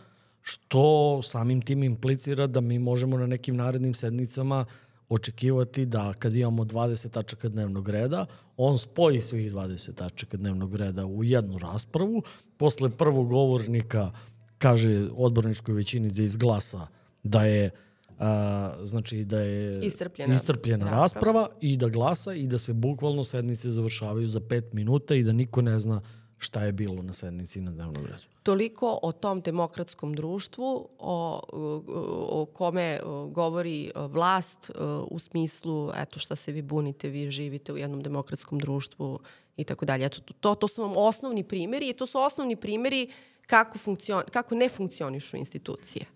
što samim tim implicira da mi možemo na nekim narednim sednicama očekivati da kad imamo 20 tačaka dnevnog reda, on spoji svih 20 tačaka dnevnog reda u jednu raspravu, posle prvog govornika kaže odborničkoj većini da izglasa da je a, znači da je Iscrpljena iscrpljena rasprava. rasprava i da glasa i da se bukvalno sednice završavaju za pet minuta i da niko ne zna šta je bilo na sednici na dnevnom redu. Toliko o tom demokratskom društvu o, o, kome govori vlast u smislu eto šta se vi bunite, vi živite u jednom demokratskom društvu i tako dalje. Eto, to, to su vam osnovni primeri i to su osnovni primeri kako, funkcion, kako ne funkcionišu institucije.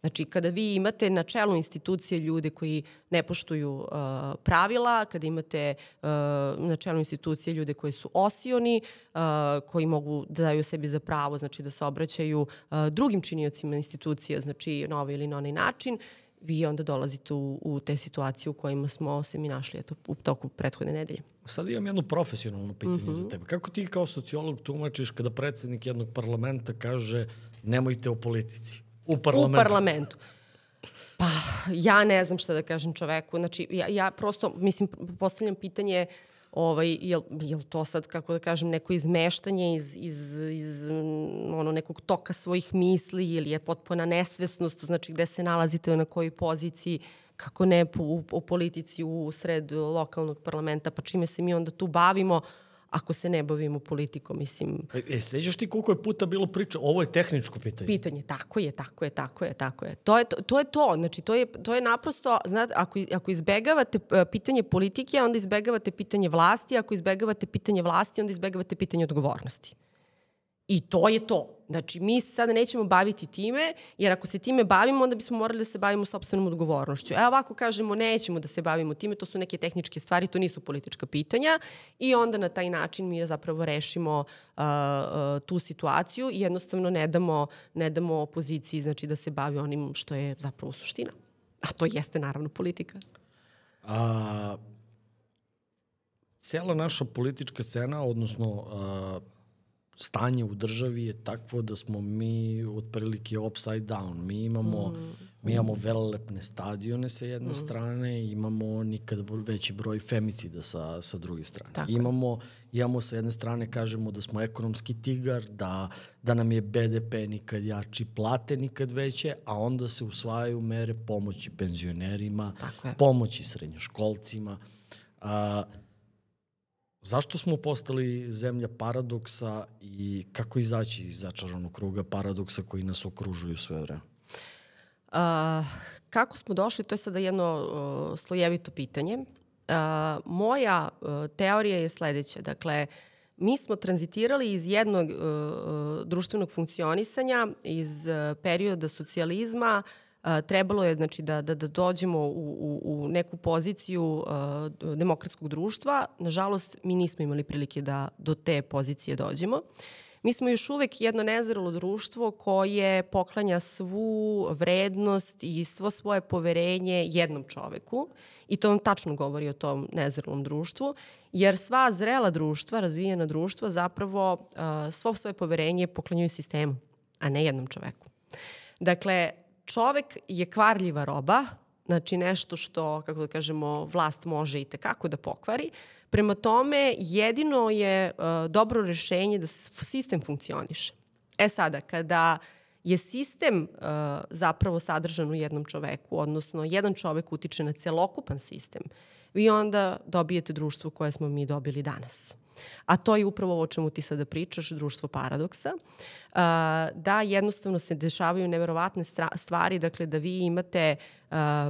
Znači, kada vi imate na čelu institucije ljude koji ne poštuju uh, pravila, kada imate uh, na čelu institucije ljude koji su osioni, uh, koji mogu da daju sebi za pravo, znači da se obraćaju uh, drugim činiocima institucija, znači na ovaj ili na onaj način, vi onda dolazite u, u te situacije u kojima smo se mi našli eto, u toku prethodne nedelje. Sad imam jedno profesionalno pitanje mm -hmm. Mhm. za tebe. Kako ti kao sociolog tumačiš kada predsednik jednog parlamenta kaže nemojte o politici? U parlamentu. U parlamentu. Pa, ja ne znam šta da kažem čoveku. Znači, ja, ja prosto, mislim, postavljam pitanje ovaj, jel, jel to sad, kako da kažem, neko izmeštanje iz, iz, iz mm, ono, nekog toka svojih misli ili je potpuna nesvesnost, znači gde se nalazite na kojoj poziciji, kako ne u, u politici u sred lokalnog parlamenta, pa čime se mi onda tu bavimo, ako se ne bavimo politikom, mislim, E, e sećaš ti koliko je puta bilo priča? Ovo je tehničko pitanje. pitanje. Tako je, tako je, tako je, tako je. To je to, to, je to. Znači, to je, to je naprosto, znate, ako, ako izbegavate e, pitanje politike, onda izbegavate pitanje vlasti, ako izbegavate pitanje vlasti, onda izbegavate pitanje odgovornosti. I to je to. Znači, mi se sada nećemo baviti time, jer ako se time bavimo, onda bismo morali da se bavimo sobstvenom odgovornošću. E, ovako kažemo, nećemo da se bavimo time, to su neke tehničke stvari, to nisu politička pitanja i onda na taj način mi zapravo rešimo uh, uh, tu situaciju i jednostavno ne damo, ne damo opoziciji znači, da se bavi onim što je zapravo suština. A to jeste naravno politika. A, cela naša politička scena, odnosno a, stanje u državi je takvo da smo mi otprilike upside down. Mi imamo, mm. mi imamo velelepne stadione sa jedne mm. strane, imamo nikad veći broj femicida sa, sa druge strane. Tako imamo, imamo sa jedne strane, kažemo da smo ekonomski tigar, da, da nam je BDP nikad jači, plate nikad veće, a onda se usvajaju mere pomoći penzionerima, pomoći srednjoškolcima. A, zašto smo postali zemlja paradoksa i kako izaći iz začaranog kruga paradoksa koji nas okružuju sve vreme? Uh, kako smo došli, to je sada jedno uh, slojevito pitanje. Uh, moja uh, teorija je sledeća. Dakle, mi smo tranzitirali iz jednog uh, društvenog funkcionisanja, iz uh, perioda socijalizma, uh, trebalo je znači, da, da, da dođemo u, u, u neku poziciju uh, demokratskog društva. Nažalost, mi nismo imali prilike da do te pozicije dođemo. Mi smo još uvek jedno nezrelo društvo koje poklanja svu vrednost i svo svoje poverenje jednom čoveku i to vam tačno govori o tom nezrelom društvu, jer sva zrela društva, razvijena društva zapravo uh, svo svoje poverenje poklanjuju sistemu, a ne jednom čoveku. Dakle, čovek je kvarljiva roba, znači nešto što, kako da kažemo, vlast može i tekako da pokvari. Prema tome, jedino je uh, dobro rešenje da sistem funkcioniše. E sada, kada je sistem uh, zapravo sadržan u jednom čoveku, odnosno jedan čovek utiče na celokupan sistem, vi onda dobijete društvo koje smo mi dobili danas. A to je upravo ovo o čemu ti sada pričaš, društvo paradoksa. Da jednostavno se dešavaju neverovatne stvari, dakle da vi imate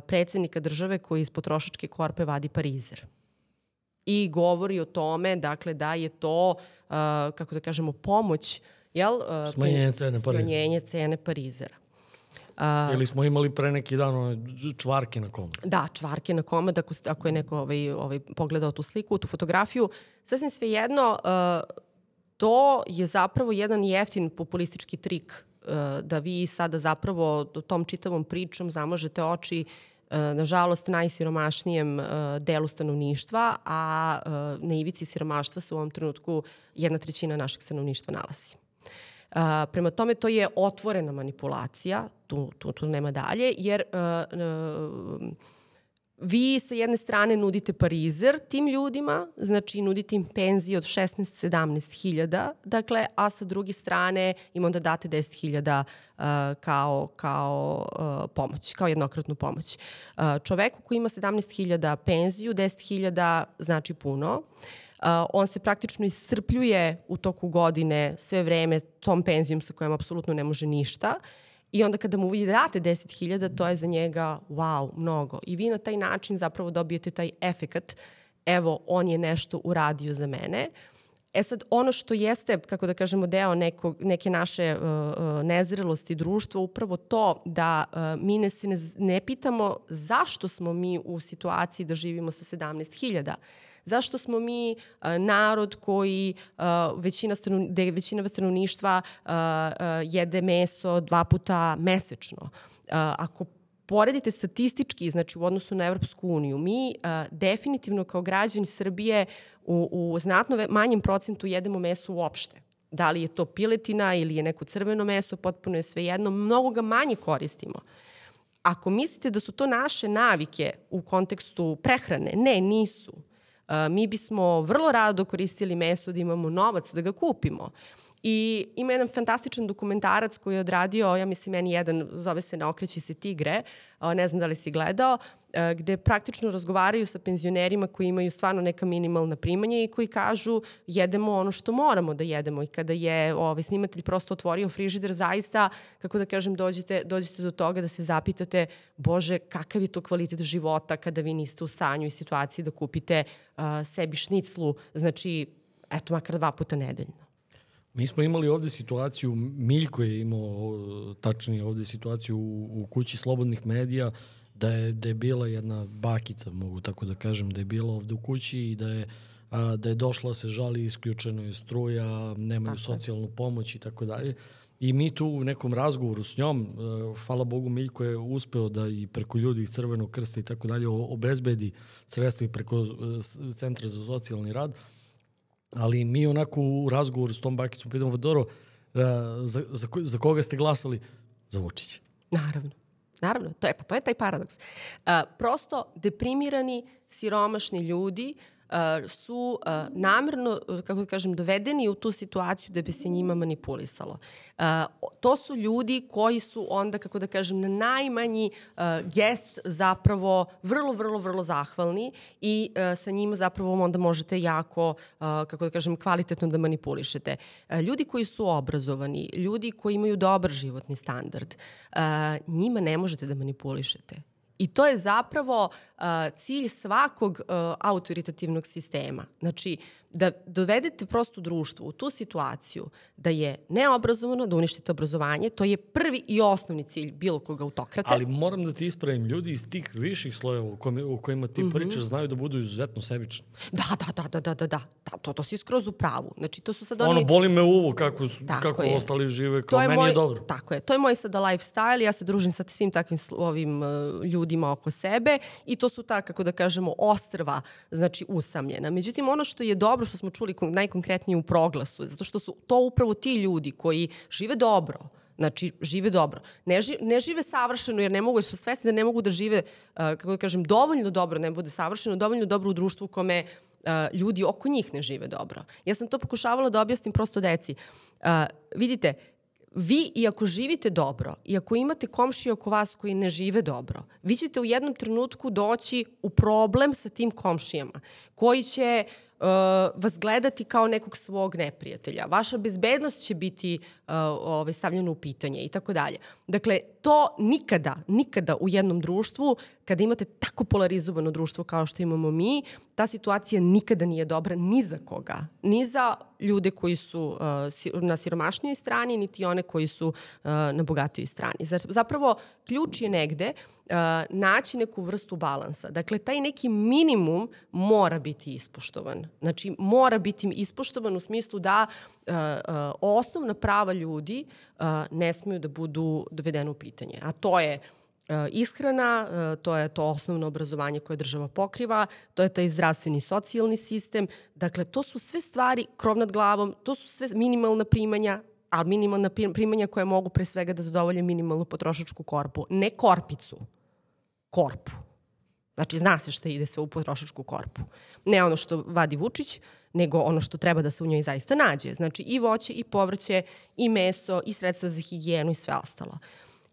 predsednika države koji iz potrošačke korpe vadi parizer i govori o tome dakle da je to kako da kažemo pomoć jel Smanjenje cene smanjenje cene parizera. Uh, Ili smo imali pre neki dan one čvarke na komad. Da, čvarke na komad, ako, ako je neko ovaj, ovaj, pogledao tu sliku, tu fotografiju. Sasvim sve jedno, uh, to je zapravo jedan jeftin populistički trik uh, da vi sada zapravo tom čitavom pričom zamažete oči uh, nažalost najsiromašnijem uh, delu stanovništva, a na ivici siromaštva se u ovom trenutku jedna trećina našeg stanovništva nalazi. Uh, prema tome, to je otvorena manipulacija, tu, tu, tu nema dalje, jer uh, uh, vi sa jedne strane nudite parizer tim ljudima, znači nudite im penzije od 16-17 hiljada, dakle, a sa druge strane im onda date 10 hiljada uh, kao, kao uh, pomoć, kao jednokratnu pomoć. Uh, čoveku koji ima 17 hiljada penziju, 10 hiljada znači puno. Uh, on se praktično iscrpljuje u toku godine sve vreme tom penzijom sa kojom apsolutno ne može ništa. I onda kada mu vi date 10.000, to je za njega wow, mnogo. I vi na taj način zapravo dobijete taj efekat, evo, on je nešto uradio za mene. E sad, ono što jeste, kako da kažemo, deo neko, neke naše uh, nezrelosti društva, upravo to da uh, mi ne se ne, ne pitamo zašto smo mi u situaciji da živimo sa 17.000 Zašto smo mi narod koji većina stanovni, da većina stanovništva jede meso dva puta mesečno? Ako poredite statistički, znači u odnosu na Evropsku uniju, mi uh, definitivno kao građani Srbije u, u znatno manjem procentu jedemo meso uopšte. Da li je to piletina ili je neko crveno meso, potpuno je svejedno, mnogo ga manje koristimo. Ako mislite da su to naše navike u kontekstu prehrane, ne, nisu. Mi bismo vrlo rado koristili meso da imamo novac da ga kupimo. I ima jedan fantastičan dokumentarac koji je odradio, ja mislim meni jedan, zove se Ne okreći se tigre, ne znam da li si gledao, gde praktično razgovaraju sa penzionerima koji imaju stvarno neka minimalna primanja i koji kažu jedemo ono što moramo da jedemo i kada je ovaj, snimatelj prosto otvorio frižider, zaista, kako da kažem, dođete, dođete do toga da se zapitate, bože, kakav je to kvalitet života kada vi niste u stanju i situaciji da kupite uh, sebi šniclu, znači, eto, makar dva puta nedeljno. Mi smo imali ovde situaciju, Miljko je imao tačnije ovde situaciju u, u kući slobodnih medija, da je, da je bila jedna bakica, mogu tako da kažem, da je bila ovde u kući i da je, a, da je došla se žali, isključeno je struja, nemaju tako socijalnu pomoć i tako dalje. I mi tu u nekom razgovoru s njom, hvala Bogu, Miljko je uspeo da i preko ljudi iz Crvenog krsta i tako dalje obezbedi sredstva i preko e, Centra za socijalni rad, ali mi onako u razgovoru s tom Bakicom pitamo, Vadoro, uh, za, za, za koga ste glasali? Za Vučića. Naravno. Naravno, to je, pa to je taj paradoks. Uh, prosto deprimirani, siromašni ljudi Uh, su uh, namerno, uh, kako da kažem, dovedeni u tu situaciju da bi se njima manipulisalo. To su ljudi koji su onda, kako da kažem, na najmanji gest zapravo vrlo, vrlo, vrlo zahvalni i sa njima zapravo onda možete jako, kako da kažem, kvalitetno da manipulišete. Ljudi koji su obrazovani, ljudi koji imaju dobar životni standard, njima ne možete da manipulišete I to je zapravo uh, cilj svakog uh, autoritativnog sistema. Znači, da dovedete prosto društvo u tu situaciju da je neobrazovano, da uništite obrazovanje, to je prvi i osnovni cilj bilo koga autokrate. Ali moram da ti ispravim, ljudi iz tih viših slojeva u, kojima, u kojima ti mm -hmm. pričaš znaju da budu izuzetno sebični. Da, da, da, da, da, da, da, da to, to si skroz u pravu. Znači, to su sad oni... Ono, boli me uvo kako, tako kako je. ostali žive, kao je meni moj, je dobro. Tako je, to je moj sada lifestyle, ja se družim sa svim takvim ovim uh, ljudima oko sebe i to su ta, kako da kažemo, ostrva, znači usamljena. Međutim, ono što je dobro što smo čuli najkonkretnije u proglasu, zato što su to upravo ti ljudi koji žive dobro, Znači, žive dobro. Ne, ži, ne žive savršeno jer ne mogu, su svesni da ne mogu da žive, uh, kako da kažem, dovoljno dobro, ne bude savršeno, dovoljno dobro u društvu u kome uh, ljudi oko njih ne žive dobro. Ja sam to pokušavala da objasnim prosto deci. Uh, vidite, vi i ako živite dobro i ako imate komšije oko vas koji ne žive dobro, vi ćete u jednom trenutku doći u problem sa tim komšijama koji će uh, uh, vas gledati kao nekog svog neprijatelja. Vaša bezbednost će biti uh, ovaj, stavljena u pitanje i tako dalje. Dakle, to nikada, nikada u jednom društvu, kada imate tako polarizovano društvo kao što imamo mi, ta situacija nikada nije dobra ni za koga. Ni za ljude koji su uh, na siromašnijoj strani, niti one koji su uh, na bogatijoj strani. Zapravo, ključ je negde uh, naći neku vrstu balansa. Dakle, taj neki minimum mora biti ispoštovan. Znači, mora biti ispoštovan u smislu da uh, uh, osnovna prava ljudi uh, ne smeju da budu dovedene u pitanje. A to je uh, ishrana, e, to je to osnovno obrazovanje koje država pokriva, to je taj zdravstveni socijalni sistem. Dakle, to su sve stvari, krov nad glavom, to su sve minimalna primanja, ali minimalna primanja koje mogu pre svega da zadovolje minimalnu potrošačku korpu. Ne korpicu, korpu. Znači, zna se šta ide sve u potrošačku korpu. Ne ono što vadi Vučić, nego ono što treba da se u njoj zaista nađe. Znači, i voće, i povrće, i meso, i sredstva za higijenu i sve ostalo.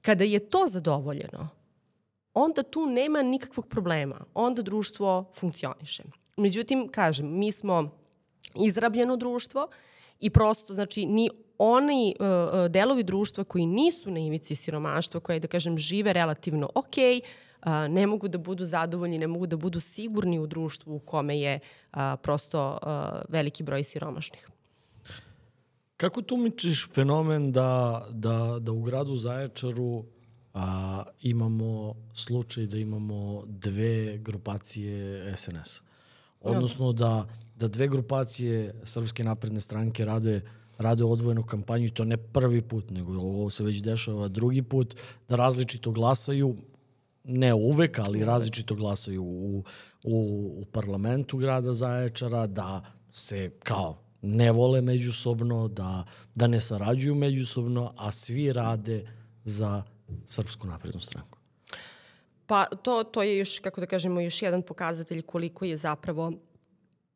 Kada je to zadovoljeno, onda tu nema nikakvog problema. Onda društvo funkcioniše. Međutim, kažem, mi smo izrabljeno društvo i prosto, znači, ni oni uh, delovi društva koji nisu na ivici siromaštva, koji, da kažem, žive relativno ok, uh, ne mogu da budu zadovoljni, ne mogu da budu sigurni u društvu u kome je uh, prosto uh, veliki broj siromašnih. Kako tumičiš fenomen da, da, da u gradu Zaječaru a, imamo slučaj da imamo dve grupacije SNS? Odnosno da, da dve grupacije Srpske napredne stranke rade rade odvojenu kampanju i to ne prvi put, nego ovo se već dešava drugi put, da različito glasaju, ne uvek, ali različito glasaju u, u, u parlamentu grada Zaječara, da se kao ne vole međusobno, da, da ne sarađuju međusobno, a svi rade za Srpsku naprednu stranku. Pa to, to je još, kako da kažemo, još jedan pokazatelj koliko je zapravo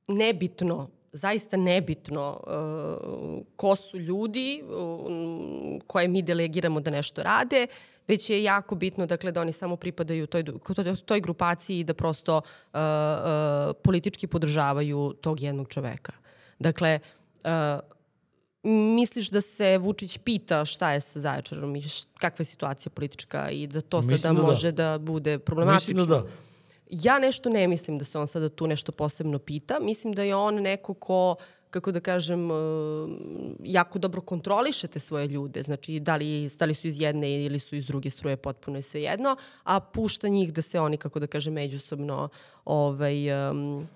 nebitno zaista nebitno uh, ko su ljudi uh, koje mi delegiramo da nešto rade, već je jako bitno dakle, da oni samo pripadaju toj, toj, toj grupaciji i da prosto uh, uh, politički podržavaju tog jednog čoveka. Dakle, uh, misliš da se Vučić pita šta je sa Zaječarom i kakva je situacija politička i da to sada da, da može da. da bude problematično? Mislim da da. Ja nešto ne mislim da se on sada tu nešto posebno pita. Mislim da je on neko ko kako da kažem, jako dobro kontrolišete svoje ljude, znači da li, da li su iz jedne ili su iz druge struje, potpuno je sve jedno, a pušta njih da se oni, kako da kažem, međusobno ovaj, um,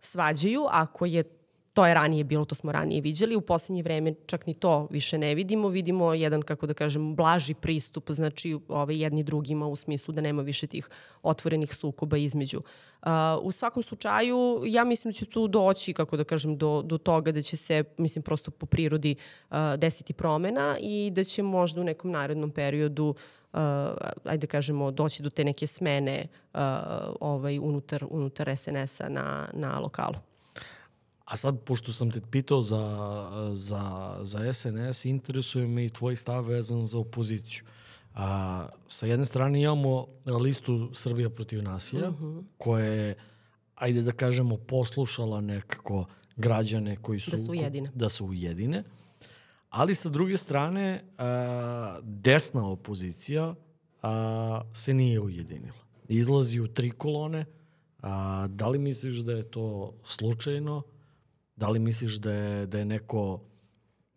svađaju, ako je To je ranije bilo, to smo ranije viđali. U poslednje vreme čak ni to više ne vidimo. Vidimo jedan, kako da kažem, blaži pristup, znači ovaj, jedni drugima u smislu da nema više tih otvorenih sukoba između. Uh, u svakom slučaju, ja mislim da će tu doći, kako da kažem, do, do toga da će se, mislim, prosto po prirodi uh, desiti promena i da će možda u nekom narednom periodu uh, ajde da kažemo, doći do te neke smene uh, ovaj, unutar, unutar SNS-a na, na lokalu. A sad, pošto sam te pitao za, za, za SNS, interesuje me i tvoj stav vezan za opoziciju. A, sa jedne strane imamo listu Srbija protiv nasilja, uh mhm. -huh. koja je, ajde da kažemo, poslušala nekako građane koji su... Da su ujedine. Da su ujedine. Ali sa druge strane, a, desna opozicija a, se nije ujedinila. Izlazi u tri kolone. A, da li misliš da je to slučajno? Da li misliš da je, da je neko,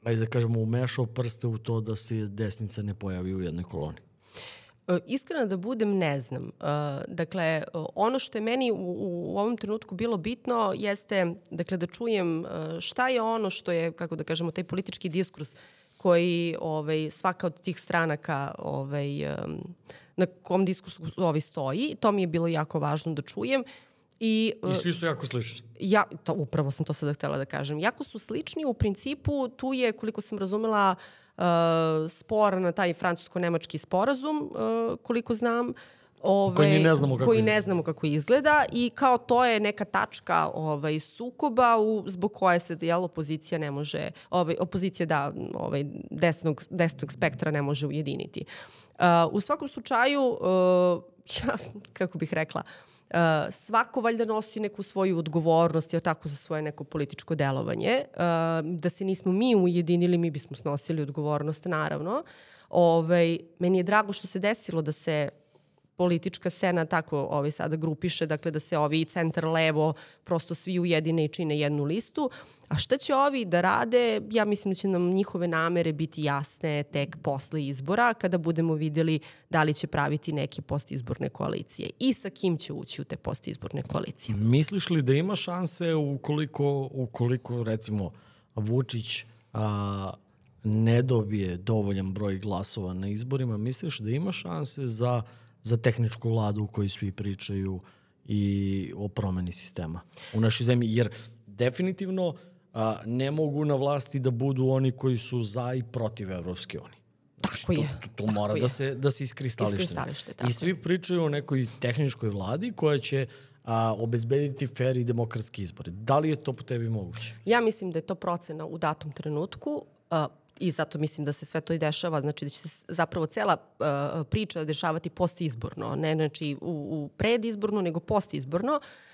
ajde da kažemo, umešao prste u to da se desnica ne pojavi u jednoj koloni? E, iskreno da budem, ne znam. E, dakle, ono što je meni u, u ovom trenutku bilo bitno jeste dakle, da čujem e, šta je ono što je, kako da kažemo, taj politički diskurs koji ovaj, svaka od tih stranaka ovaj, na kom diskursu ovaj stoji. To mi je bilo jako važno da čujem. I, I svi su jako slični. Ja, to, upravo sam to sada htela da kažem. Jako su slični, u principu tu je, koliko sam razumela, uh, spor na taj francusko-nemački sporazum, uh, koliko znam, Ove, koji ne znamo kako koji izgleda. ne znamo kako izgleda i kao to je neka tačka ovaj sukoba u zbog koje se jel opozicija ne može ovaj opozicija da ovaj desnog desnog spektra ne može ujediniti. Uh, u svakom slučaju uh, ja kako bih rekla uh, Uh, svako valjda nosi neku svoju odgovornost, je tako, za svoje neko političko delovanje. Uh, da se nismo mi ujedinili, mi bismo snosili odgovornost, naravno. Ovaj, meni je drago što se desilo da se politička scena tako ovaj, sada grupiše, dakle da se ovi centar levo prosto svi ujedine i čine jednu listu. A šta će ovi da rade? Ja mislim da će nam njihove namere biti jasne tek posle izbora, kada budemo videli da li će praviti neke postizborne koalicije i sa kim će ući u te postizborne koalicije. Misliš li da ima šanse ukoliko, ukoliko recimo Vučić a, ne dobije dovoljan broj glasova na izborima, misliš da ima šanse za, za tehničku vladu u kojoj svi pričaju i o promeni sistema u našoj zemlji? Jer definitivno a, ne mogu na vlasti da budu oni koji su za i protiv Evropske unije. Tako je. To, to, to mora da se, da se iskristalište. Iskristalište, tako I svi pričaju o nekoj tehničkoj vladi koja će a, obezbediti fair i demokratski izbor. Da li je to po tebi moguće? Ja mislim da je to procena u datom trenutku. A, i zato mislim da se sve to i dešava, znači da će se zapravo cela uh, priča dešavati postizborno, ne znači u, u predizborno, nego postizborno. Uh,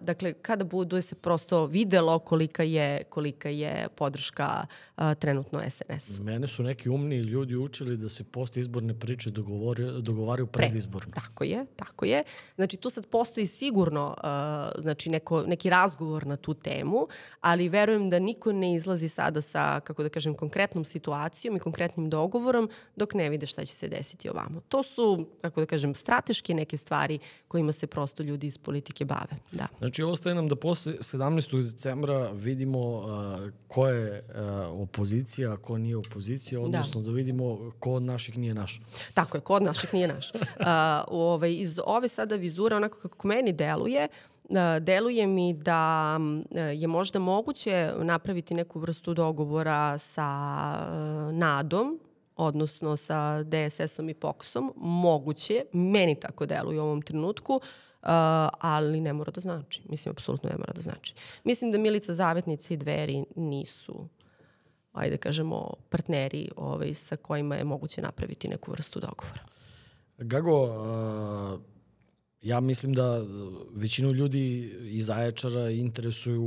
dakle, kada bude se prosto videlo kolika je, kolika je podrška uh, trenutno SNS-u. Mene su neki umni ljudi učili da se postizborne priče dogovori, dogovaraju predizborno. Pre, tako je, tako je. Znači, tu sad postoji sigurno uh, znači neko, neki razgovor na tu temu, ali verujem da niko ne izlazi sada sa, kako da kažem, konkretnom situacijom i konkretnim dogovorom dok ne vide šta će se desiti ovamo. To su, kako da kažem, strateške neke stvari kojima se prosto ljudi iz politike bave. Da. Znači, ostaje nam da posle 17. decembra vidimo uh, ko je uh, opozicija, a ko nije opozicija, da. odnosno da. da vidimo ko od naših nije naš. Tako je, ko od naših nije naš. uh, ovaj, iz ove sada vizure, onako kako meni deluje, uh, deluje mi da uh, je možda moguće napraviti neku vrstu dogovora sa uh, NADom, odnosno sa DSS-om i POKS-om, moguće, meni tako deluje u ovom trenutku, Uh, ali ne mora da znači. Mislim, apsolutno ne mora da znači. Mislim da Milica Zavetnica i Dveri nisu ajde kažemo, partneri ovaj, sa kojima je moguće napraviti neku vrstu dogovora. Gago, uh, ja mislim da većinu ljudi iz Zaječara interesuju,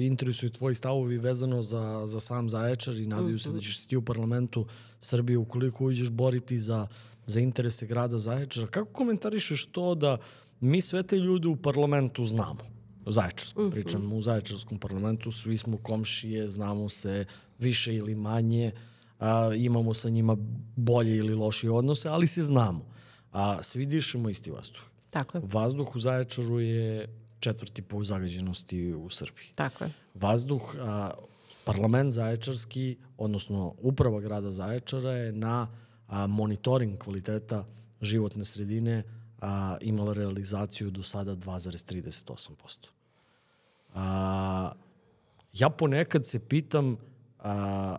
interesuju tvoji stavovi vezano za, za sam Zaječar i nadaju mm -hmm. se da mhm. ćeš ti u parlamentu Srbije ukoliko uđeš boriti za, za interese grada Zaječara. Kako komentarišeš to da uh, mi sve te ljude u parlamentu znamo. U Zaječarskom, mm -hmm. pričamo u Zaječarskom parlamentu, svi smo komšije, znamo se više ili manje, a, imamo sa njima bolje ili lošije odnose, ali se znamo. A, svi dišemo isti vazduh. Tako je. Vazduh u Zaječaru je četvrti po zagađenosti u Srbiji. Tako je. Vazduh, a, parlament Zaječarski, odnosno uprava grada Zaječara je na a, monitoring kvaliteta životne sredine a, imala realizaciju do sada 2,38%. A, ja ponekad se pitam a,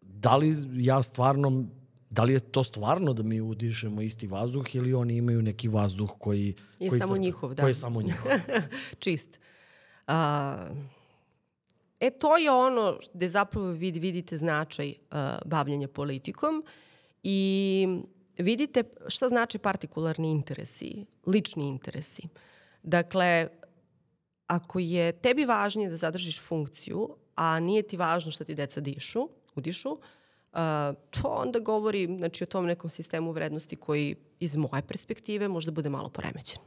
da li ja stvarno da li je to stvarno da mi udišemo isti vazduh ili oni imaju neki vazduh koji... Je koji samo crka, njihov, da. Koji je samo njihov. Čist. A, e, to je ono gde zapravo vid, vidite značaj uh, bavljanja politikom i vidite šta znači partikularni interesi, lični interesi. Dakle, ako je tebi važnije da zadržiš funkciju, a nije ti važno šta ti deca dišu, udišu, uh, to onda govori znači, o tom nekom sistemu vrednosti koji iz moje perspektive možda bude malo poremećen.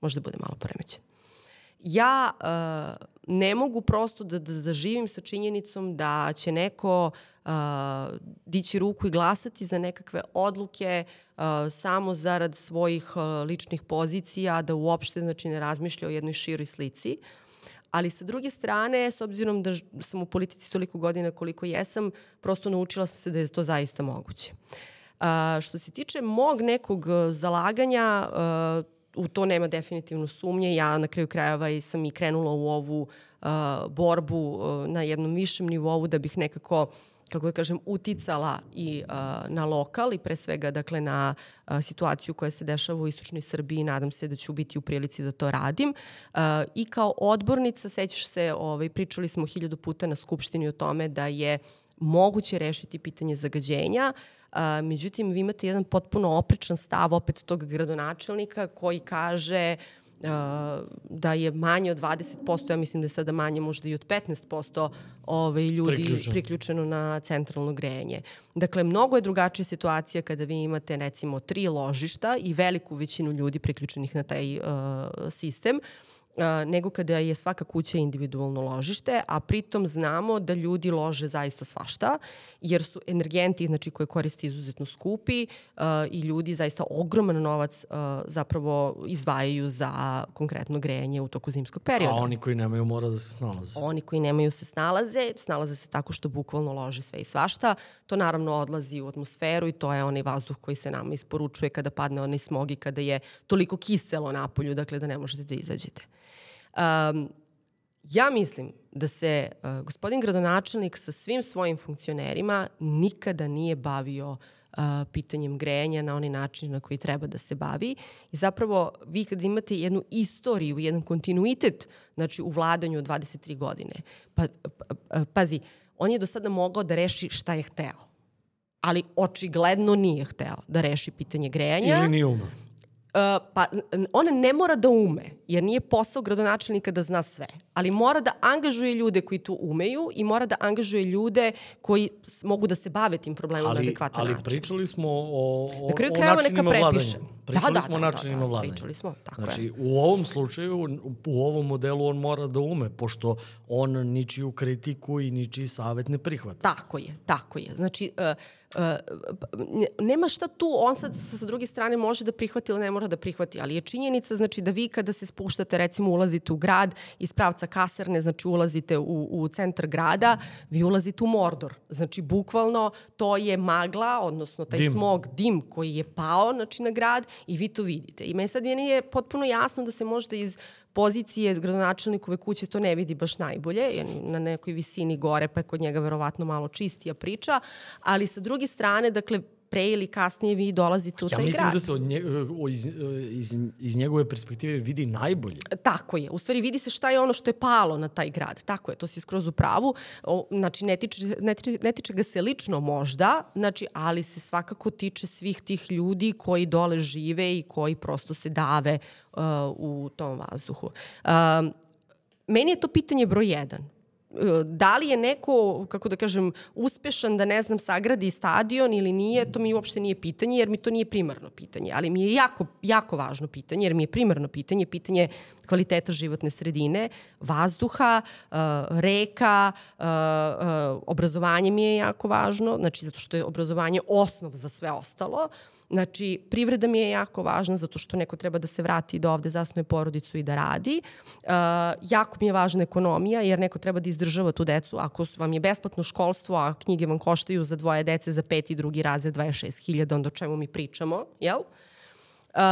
Možda bude malo poremećen. Ja uh, ne mogu prosto da, da, da živim sa činjenicom da će neko uh, dići ruku i glasati za nekakve odluke uh, samo zarad svojih uh, ličnih pozicija, da uopšte znači, ne razmišlja o jednoj široj slici. Ali sa druge strane, s obzirom da sam u politici toliko godina koliko jesam, prosto naučila sam se da je to zaista moguće. Uh, što se tiče mog nekog zalaganja, uh, u to nema definitivno sumnje. Ja na kraju krajeva sam i krenula u ovu uh, borbu uh, na jednom višem nivou da bih nekako uh, kako da kažem, uticala i uh, na lokal i pre svega dakle, na uh, situaciju koja se dešava u istočnoj Srbiji. Nadam se da ću biti u prilici da to radim. Uh, I kao odbornica, sećaš se, ovaj, pričali smo hiljadu puta na Skupštini o tome da je moguće rešiti pitanje zagađenja, Uh, međutim, vi imate jedan potpuno oprečan stav opet tog gradonačelnika koji kaže da je manje od 20%, ja mislim da je sada manje možda i od 15% ovaj, ljudi Priključeno. priključeno na centralno grejanje. Dakle, mnogo je drugačija situacija kada vi imate recimo tri ložišta i veliku većinu ljudi priključenih na taj uh, sistem. Uh, nego kada je svaka kuća individualno ložište, a pritom znamo da ljudi lože zaista svašta, jer su energenti znači, koje koriste izuzetno skupi uh, i ljudi zaista ogroman novac uh, zapravo izdvajaju za konkretno grejanje u toku zimskog perioda. A oni koji nemaju mora da se snalaze. Oni koji nemaju se snalaze, snalaze se tako što bukvalno lože sve i svašta. To naravno odlazi u atmosferu i to je onaj vazduh koji se nama isporučuje kada padne onaj smog i kada je toliko kiselo na polju, dakle da ne možete da izađete. Um, ja mislim da se uh, gospodin gradonačelnik sa svim svojim funkcionerima nikada nije bavio uh, pitanjem grejanja na onaj način na koji treba da se bavi. I zapravo vi kada imate jednu istoriju, jedan kontinuitet znači, u vladanju od 23 godine, pa, pa, pazi, on je do sada mogao da reši šta je hteo ali očigledno nije hteo da reši pitanje grejanja. Ili nije umeo. Uh, pa on ne mora da ume, jer nije posao gradonačelnika da zna sve, ali mora da angažuje ljude koji to umeju i mora da angažuje ljude koji mogu da se bave tim problemom ali, na adekvatan ali način. Ali pričali smo o, o, na kraju o krajeva načinima neka prepiše. vladanja. Pričali da, smo da, o da, načinima da, da, vladanja. Pričali smo, tako znači, je. u ovom slučaju, u ovom modelu on mora da ume, pošto on ničiju kritiku i ničiji savet ne prihvata. Tako je, tako je. Znači, uh, uh, nema šta tu, on sad sa druge strane može da prihvati ili ne mora da prihvati, ali je činjenica znači da vi kada se spuštate, recimo ulazite u grad iz pravca kasarne, znači ulazite u, u centar grada, vi ulazite u Mordor. Znači, bukvalno to je magla, odnosno taj Dim. smog, dim koji je pao znači, na grad i vi to vidite. I me sad je nije potpuno jasno da se možda iz pozicije gradonačelnikove kuće to ne vidi baš najbolje, jer na nekoj visini gore, pa je kod njega verovatno malo čistija priča, ali sa druge strane, dakle, pre ili kasnije vi dolazite u ja taj grad. Ja mislim da se od nje, iz, iz, iz njegove perspektive vidi najbolje. Tako je. U stvari vidi se šta je ono što je palo na taj grad. Tako je, to si skroz u pravu. O, znači, ne tiče, ne, tiče, ne tiče ga se lično možda, znači, ali se svakako tiče svih tih ljudi koji dole žive i koji prosto se dave uh, u tom vazduhu. Uh, meni je to pitanje broj jedan da li je neko, kako da kažem, uspešan da, ne znam, sagradi stadion ili nije, to mi uopšte nije pitanje, jer mi to nije primarno pitanje, ali mi je jako, jako važno pitanje, jer mi je primarno pitanje, pitanje kvaliteta životne sredine, vazduha, uh, reka, uh, obrazovanje mi je jako važno, znači zato što je obrazovanje osnov za sve ostalo, Znači, privreda mi je jako važna zato što neko treba da se vrati do ovde, zasnuje porodicu i da radi. Uh, jako mi je važna ekonomija jer neko treba da izdržava tu decu. Ako vam je besplatno školstvo, a knjige vam koštaju za dvoje dece za peti i drugi razred 26.000, onda o čemu mi pričamo, jel? Uh,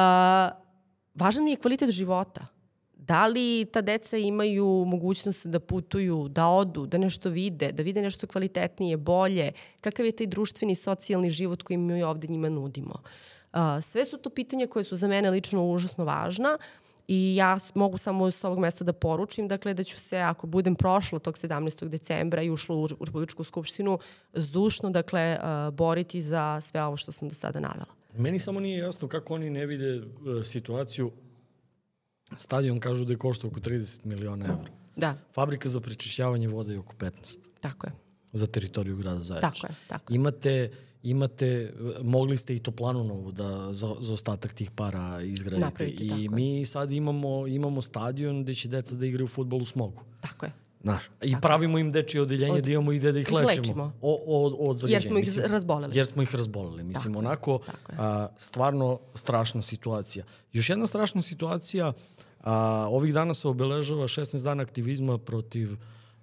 važan mi je kvalitet života. Da li ta deca imaju mogućnost da putuju, da odu, da nešto vide, da vide nešto kvalitetnije, bolje, kakav je taj društveni, socijalni život koji mi ovde njima nudimo. Sve su to pitanja koje su za mene lično užasno važna i ja mogu samo s ovog mesta da poručim, dakle da ću se, ako budem prošla tog 17. decembra i ušla u, Republičku skupštinu, zdušno, dakle, boriti za sve ovo što sam do sada navela. Meni samo nije jasno kako oni ne vide uh, situaciju Stadion kažu da je košta oko 30 miliona evra. Da. Fabrika za prečišćavanje voda je oko 15. Tako je. Za teritoriju grada Zaječa. Tako je, tako je. Imate, imate, mogli ste i toplanu novu da za, za ostatak tih para izgradite. Napraviti, I tako mi sad imamo, imamo stadion gde će deca da igraju futbol u smogu. Tako je. Znaš, i Tako. pravimo im dečije odeljenje od, da imamo i gde da ih lečimo. lečimo. O, od, od zagađenja. Jer smo ih Mislim, razboleli. Jer smo ih razboleli. Mislim, Tako onako, Tako a, stvarno strašna situacija. Još jedna strašna situacija, a, ovih dana se obeležava 16 dana aktivizma protiv,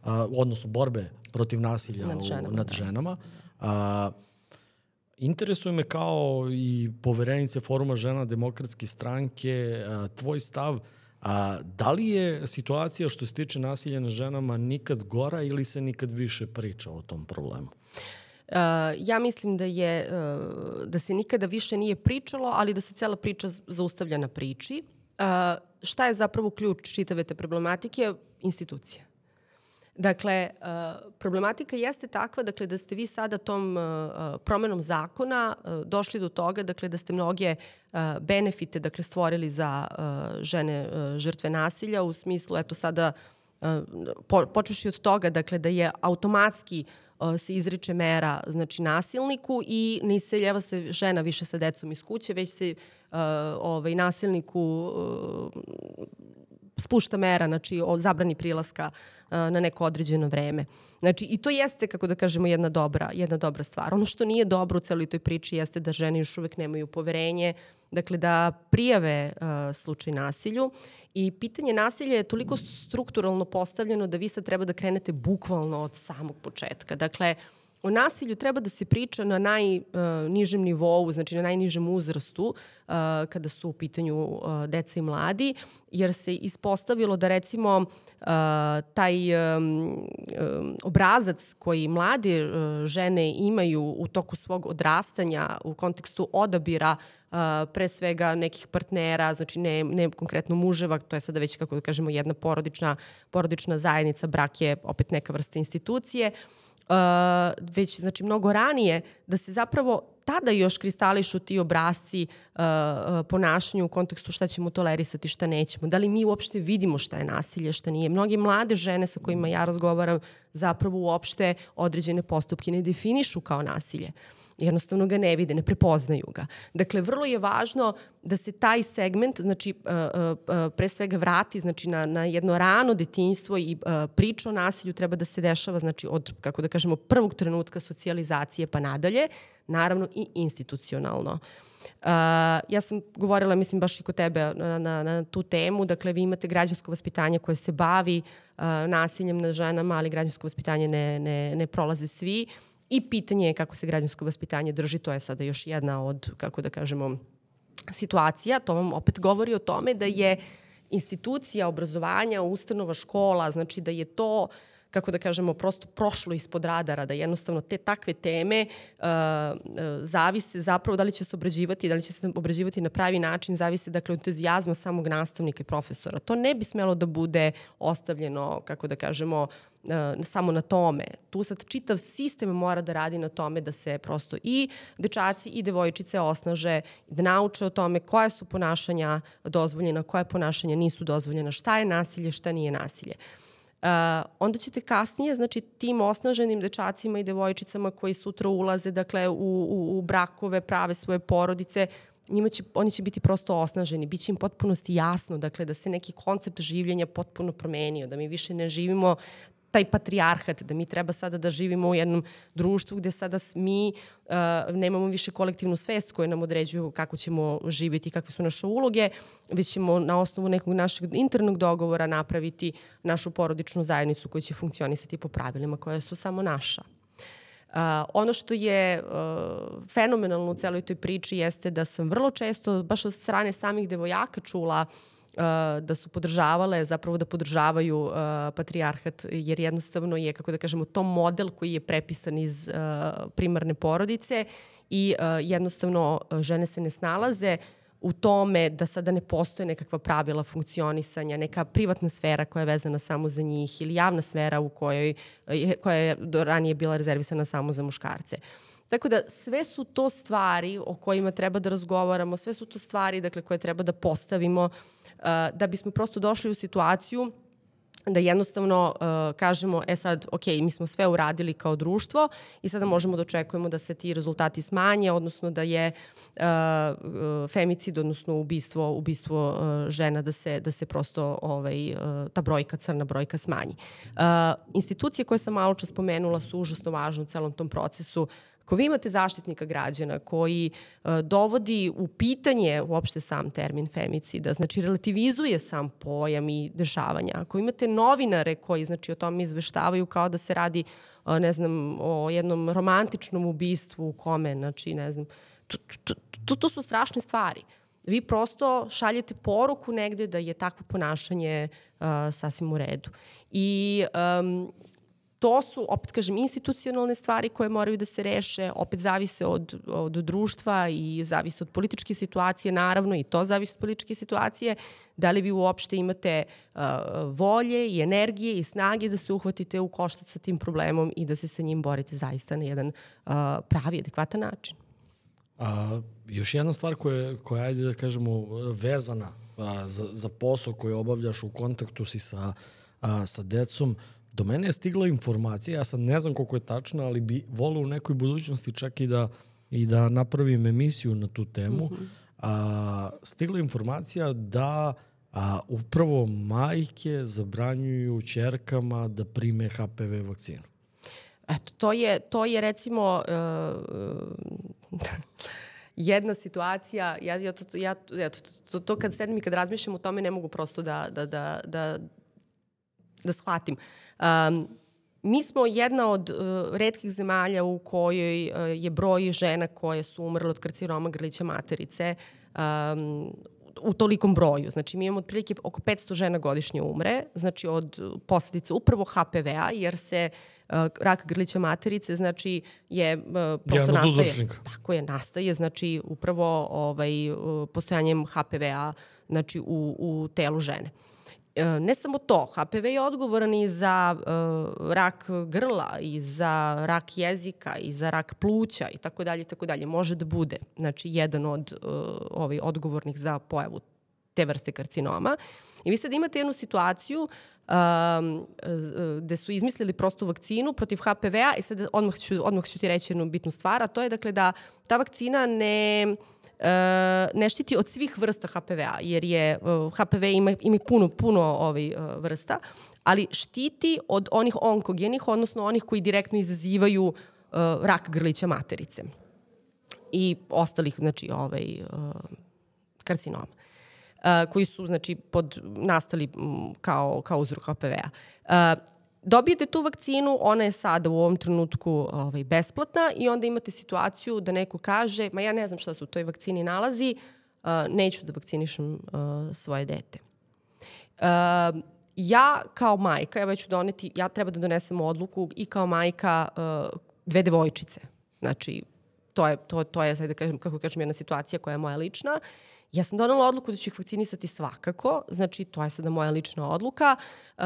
a, odnosno borbe protiv nasilja nad ženama. U, nad ženama. A, Interesuje me kao i poverenice Foruma žena demokratske stranke, a, tvoj stav, a, da li je situacija što se tiče nasilja na ženama nikad gora ili se nikad više priča o tom problemu? Uh, ja mislim da je uh, da se nikada više nije pričalo, ali da se cela priča zaustavlja na priči. Uh, šta je zapravo ključ čitave te problematike? Institucija. Dakle, uh, problematika jeste takva dakle, da ste vi sada tom uh, promenom zakona uh, došli do toga dakle, da ste mnoge uh, benefite dakle, stvorili za uh, žene uh, žrtve nasilja u smislu, eto sada, uh, po, počeši od toga dakle, da je automatski uh, se izriče mera znači nasilniku i ne iseljava se žena više sa decom iz kuće, već se uh, ovaj, nasilniku uh, spušta mera, znači o zabrani prilaska uh, na neko određeno vreme. Znači i to jeste, kako da kažemo, jedna dobra, jedna dobra stvar. Ono što nije dobro u celoj toj priči jeste da žene još uvek nemaju poverenje, dakle da prijave uh, slučaj nasilju i pitanje nasilja je toliko strukturalno postavljeno da vi sad treba da krenete bukvalno od samog početka. Dakle, uh, o nasilju treba da se priča na najnižem uh, nivou, znači na najnižem uzrastu uh, kada su u pitanju uh, deca i mladi, jer se ispostavilo da recimo taj obrazac koji mlade žene imaju u toku svog odrastanja u kontekstu odabira pre svega nekih partnera, znači ne, ne konkretno muževa, to je sada već kako da kažemo jedna porodična, porodična zajednica, brak je opet neka vrsta institucije, uh, već znači mnogo ranije da se zapravo tada još kristališu ti obrazci uh, uh, ponašanju u kontekstu šta ćemo tolerisati, šta nećemo. Da li mi uopšte vidimo šta je nasilje, šta nije. Mnoge mlade žene sa kojima ja razgovaram zapravo uopšte određene postupke ne definišu kao nasilje. Uh, jednostavno ga ne vide, ne prepoznaju ga. Dakle, vrlo je važno da se taj segment, znači, uh, uh, pre svega vrati znači, na, na jedno rano detinjstvo i uh, priča o nasilju treba da se dešava znači, od, kako da kažemo, prvog trenutka socijalizacije pa nadalje, naravno i institucionalno. Uh, ja sam govorila, mislim, baš i kod tebe na, na, na tu temu. Dakle, vi imate građansko vaspitanje koje se bavi uh, nasiljem na ženama, ali građansko vaspitanje ne, ne, ne prolaze svi. I pitanje je kako se građansko vaspitanje drži, to je sada još jedna od, kako da kažemo, situacija. To vam opet govori o tome da je institucija obrazovanja, ustanova, škola, znači da je to kako da kažemo, prosto prošlo ispod radara, da jednostavno te takve teme uh, uh, zavise zapravo da li će se obrađivati, da li će se obrađivati na pravi način, zavise dakle od entuzijazma samog nastavnika i profesora. To ne bi smelo da bude ostavljeno, kako da kažemo, uh, samo na tome. Tu sad čitav sistem mora da radi na tome da se prosto i dečaci i devojčice osnaže, da nauče o tome koja su ponašanja dozvoljena, koja ponašanja nisu dozvoljena, šta je nasilje, šta nije nasilje. Uh, onda ćete kasnije, znači tim osnaženim dečacima i devojčicama koji sutra ulaze dakle, u, u, u brakove, prave svoje porodice, njima će, oni će biti prosto osnaženi, bit će im potpunosti jasno, dakle, da se neki koncept življenja potpuno promenio, da mi više ne živimo taj patrijarhat, da mi treba sada da živimo u jednom društvu gde sada mi uh, nemamo više kolektivnu svest koja nam određuju kako ćemo živjeti, kakve su naše uloge, već ćemo na osnovu nekog našeg internog dogovora napraviti našu porodičnu zajednicu koja će funkcionisati po pravilima koja su samo naša. Uh, ono što je uh, fenomenalno u celoj toj priči jeste da sam vrlo često, baš od strane samih devojaka čula uh, da su podržavale, zapravo da podržavaju uh, patrijarhat, jer jednostavno je, kako da kažemo, to model koji je prepisan iz uh, primarne porodice i uh, jednostavno žene se ne snalaze u tome da sada ne postoje nekakva pravila funkcionisanja, neka privatna sfera koja je vezana samo za njih ili javna sfera u kojoj, koja je do ranije bila rezervisana samo za muškarce. Tako da sve su to stvari o kojima treba da razgovaramo, sve su to stvari dakle, koje treba da postavimo uh, da bismo prosto došli u situaciju da jednostavno uh, kažemo, e sad, ok, mi smo sve uradili kao društvo i sada možemo da očekujemo da se ti rezultati smanje, odnosno da je uh, femicid, odnosno ubistvo, ubistvo uh, žena, da se, da se prosto ovaj, uh, ta brojka, crna brojka smanji. Uh, institucije koje sam malo čas spomenula su užasno važne u celom tom procesu Ako vi imate zaštitnika građana koji uh, dovodi u pitanje uopšte sam termin femicida, znači relativizuje sam pojam i dešavanja, ako imate novinare koji znači, o tome izveštavaju kao da se radi uh, ne znam, o jednom romantičnom ubistvu u kome, znači, ne znam, to, to, to, to su strašne stvari. Vi prosto šaljete poruku negde da je takvo ponašanje uh, sasvim u redu. I um, to su, opet kažem, institucionalne stvari koje moraju da se reše, opet zavise od, od društva i zavise od političke situacije, naravno i to zavise od političke situacije, da li vi uopšte imate uh, volje i energije i snage da se uhvatite u koštac sa tim problemom i da se sa njim borite zaista na jedan uh, pravi, adekvatan način. A, još jedna stvar koja, koja ajde da kažemo, vezana a, za, za posao koji obavljaš u kontaktu si sa, a, sa decom, do mene je stigla informacija, ja sad ne znam koliko je tačna, ali bi volio u nekoj budućnosti čak i da, i da napravim emisiju na tu temu. Mm -hmm. a, stigla informacija da a, upravo majke zabranjuju čerkama da prime HPV vakcinu. Eto, to je, to je recimo uh, jedna situacija, ja, ja, to, ja, ja to, to, to kad sedem i kad razmišljam o tome ne mogu prosto da, da, da, da, da shvatim. Um, mi smo jedna od uh, redkih zemalja u kojoj uh, je broj žena koje su umrle od karcinoma grlića materice um, u tolikom broju. Znači, mi imamo otprilike oko 500 žena godišnje umre, znači od posledice upravo HPV-a, jer se uh, rak grlića materice, znači je uh, prosto Jedan nastaje. Tako je, nastaje, znači upravo ovaj, uh, postojanjem HPV-a znači, u, u telu žene. E, ne samo to, HPV je odgovoran i za uh, rak grla, i za rak jezika, i za rak pluća i tako dalje, tako dalje. Može da bude, znači, jedan od uh, ovaj, odgovornih za pojavu te vrste karcinoma. I vi sad imate jednu situaciju um, gde su izmislili prostu vakcinu protiv HPV-a i sad odmah ću, odmah ću ti reći jednu bitnu stvar, a to je dakle da ta vakcina ne e, ne štiti od svih vrsta HPV-a, jer je HPV ima, ima puno, puno ovaj, uh, vrsta, ali štiti od onih onkogenih, odnosno onih koji direktno izazivaju rak grlića materice i ostalih, znači, ovaj, karcinoma. Koji su znači pod nastali kao kao uzrok HPV-a. Dobijete tu vakcinu, ona je sada u ovom trenutku ovaj, besplatna i onda imate situaciju da neko kaže, ma ja ne znam šta se u toj vakcini nalazi, neću da vakcinišem svoje dete. Ja kao majka, ja već ću doneti, ja treba da donesem odluku i kao majka dve devojčice. Znači, to je, to, to je, sad da kažem, kako kažem, jedna situacija koja je moja lična. Uh, Ja sam donala odluku da ću ih vakcinisati svakako, znači to je sada moja lična odluka, uh,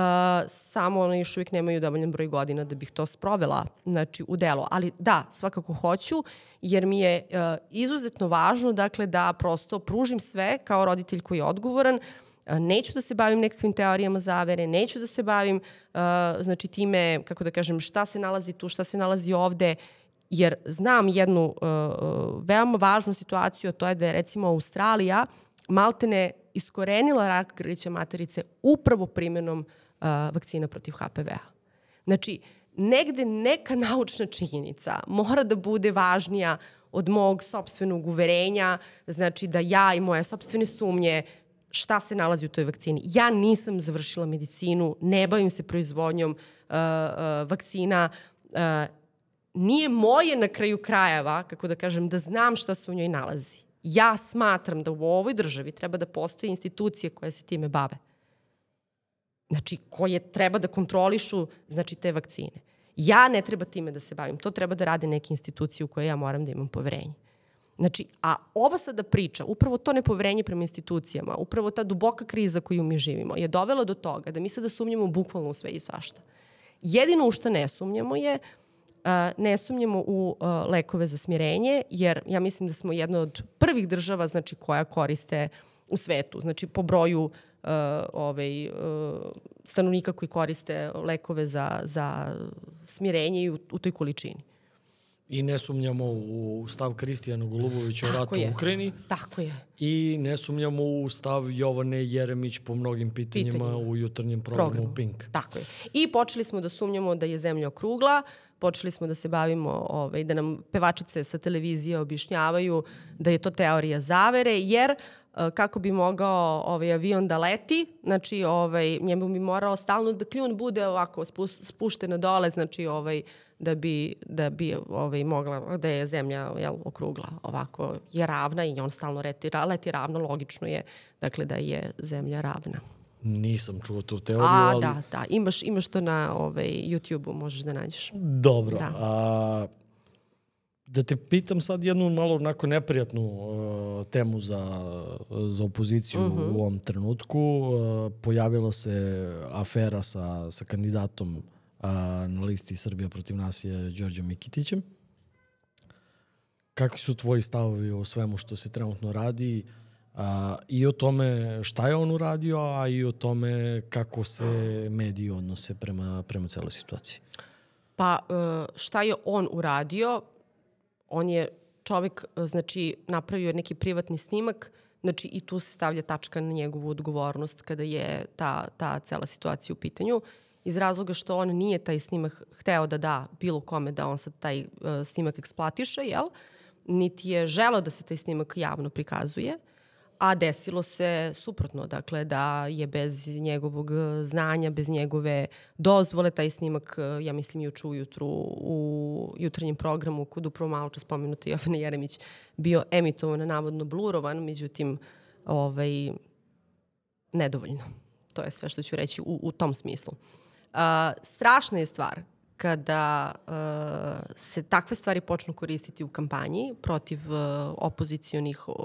samo ono još uvijek nemaju dovoljan broj godina da bih to sprovela znači, u delo. Ali da, svakako hoću, jer mi je uh, izuzetno važno dakle, da prosto pružim sve kao roditelj koji je odgovoran, uh, neću da se bavim nekakvim teorijama zavere, neću da se bavim uh, znači time, kako da kažem, šta se nalazi tu, šta se nalazi ovde, jer znam jednu uh, uh, veoma važnu situaciju, to je da je recimo Australija maltene iskorenila rak grlića materice upravo primjenom uh, vakcina protiv HPV-a. Znači, negde neka naučna činjenica mora da bude važnija od mog sobstvenog uverenja, znači da ja i moje sobstvene sumnje šta se nalazi u toj vakcini. Ja nisam završila medicinu, ne bavim se proizvodnjom uh, uh, vakcina, uh, nije moje na kraju krajeva, kako da kažem, da znam šta se u njoj nalazi. Ja smatram da u ovoj državi treba da postoje institucije koje se time bave. Znači, koje treba da kontrolišu znači, te vakcine. Ja ne treba time da se bavim. To treba da rade neke institucije u koje ja moram da imam poverenje. Znači, a ova sada priča, upravo to nepoverenje prema institucijama, upravo ta duboka kriza koju mi živimo, je dovela do toga da mi sada sumnjamo bukvalno u sve i svašta. Jedino u što ne sumnjamo je ne sumnjamo u lekove za smirenje, jer ja mislim da smo jedna od prvih država znači, koja koriste u svetu, znači po broju uh, ovaj, uh, stanovnika koji koriste lekove za, za smirenje i u, u toj količini. I ne sumnjamo u stav Kristijana Golubovića o ratu u Ukrajini. Tako je. I ne sumnjamo u stav Jovane Jeremić po mnogim pitanjima, pitanjima. u jutarnjem programu Program. Pink. Tako je. I počeli smo da sumnjamo da je zemlja okrugla, počeli smo da se bavimo, ovaj, da nam pevačice sa televizije objašnjavaju da je to teorija zavere, jer eh, kako bi mogao ovaj avion da leti, znači ovaj njemu bi morao stalno da kljun bude ovako spušten dole, znači ovaj da bi da bi ovaj mogla da je zemlja jel okrugla, ovako je ravna i on stalno leti, leti ravno, logično je dakle da je zemlja ravna. Nisam čuo tu teoriju, A, ali... da, da. Imaš, imaš to na ovaj, YouTube-u, možeš da nađeš. Dobro. Da. A, da te pitam sad jednu malo onako neprijatnu uh, temu za, za opoziciju uh -huh. u ovom trenutku. Uh, pojavila se afera sa, sa kandidatom uh, na listi Srbija protiv nasilja Đorđom Mikitićem. Kakvi su tvoji stavovi o svemu što se trenutno radi a, i o tome šta je on uradio, a i o tome kako se mediji odnose prema, prema celoj situaciji? Pa šta je on uradio? On je čovek, znači, napravio neki privatni snimak, znači i tu se stavlja tačka na njegovu odgovornost kada je ta, ta cela situacija u pitanju iz razloga što on nije taj snimak hteo da da bilo kome da on sad taj uh, snimak eksploatiše, jel? Niti je želo da se taj snimak javno prikazuje, a desilo se suprotno, dakle da je bez njegovog znanja, bez njegove dozvole taj snimak, ja mislim juče ujutru u jutarnjem programu kod upravo malo čas spomenuta Jovana Jeremić bio emitovan, navodno blurovan, međutim ovaj, nedovoljno. To je sve što ću reći u, u tom smislu. Uh, strašna je stvar kada uh, se takve stvari počnu koristiti u kampanji protiv uh, opozicijonih uh,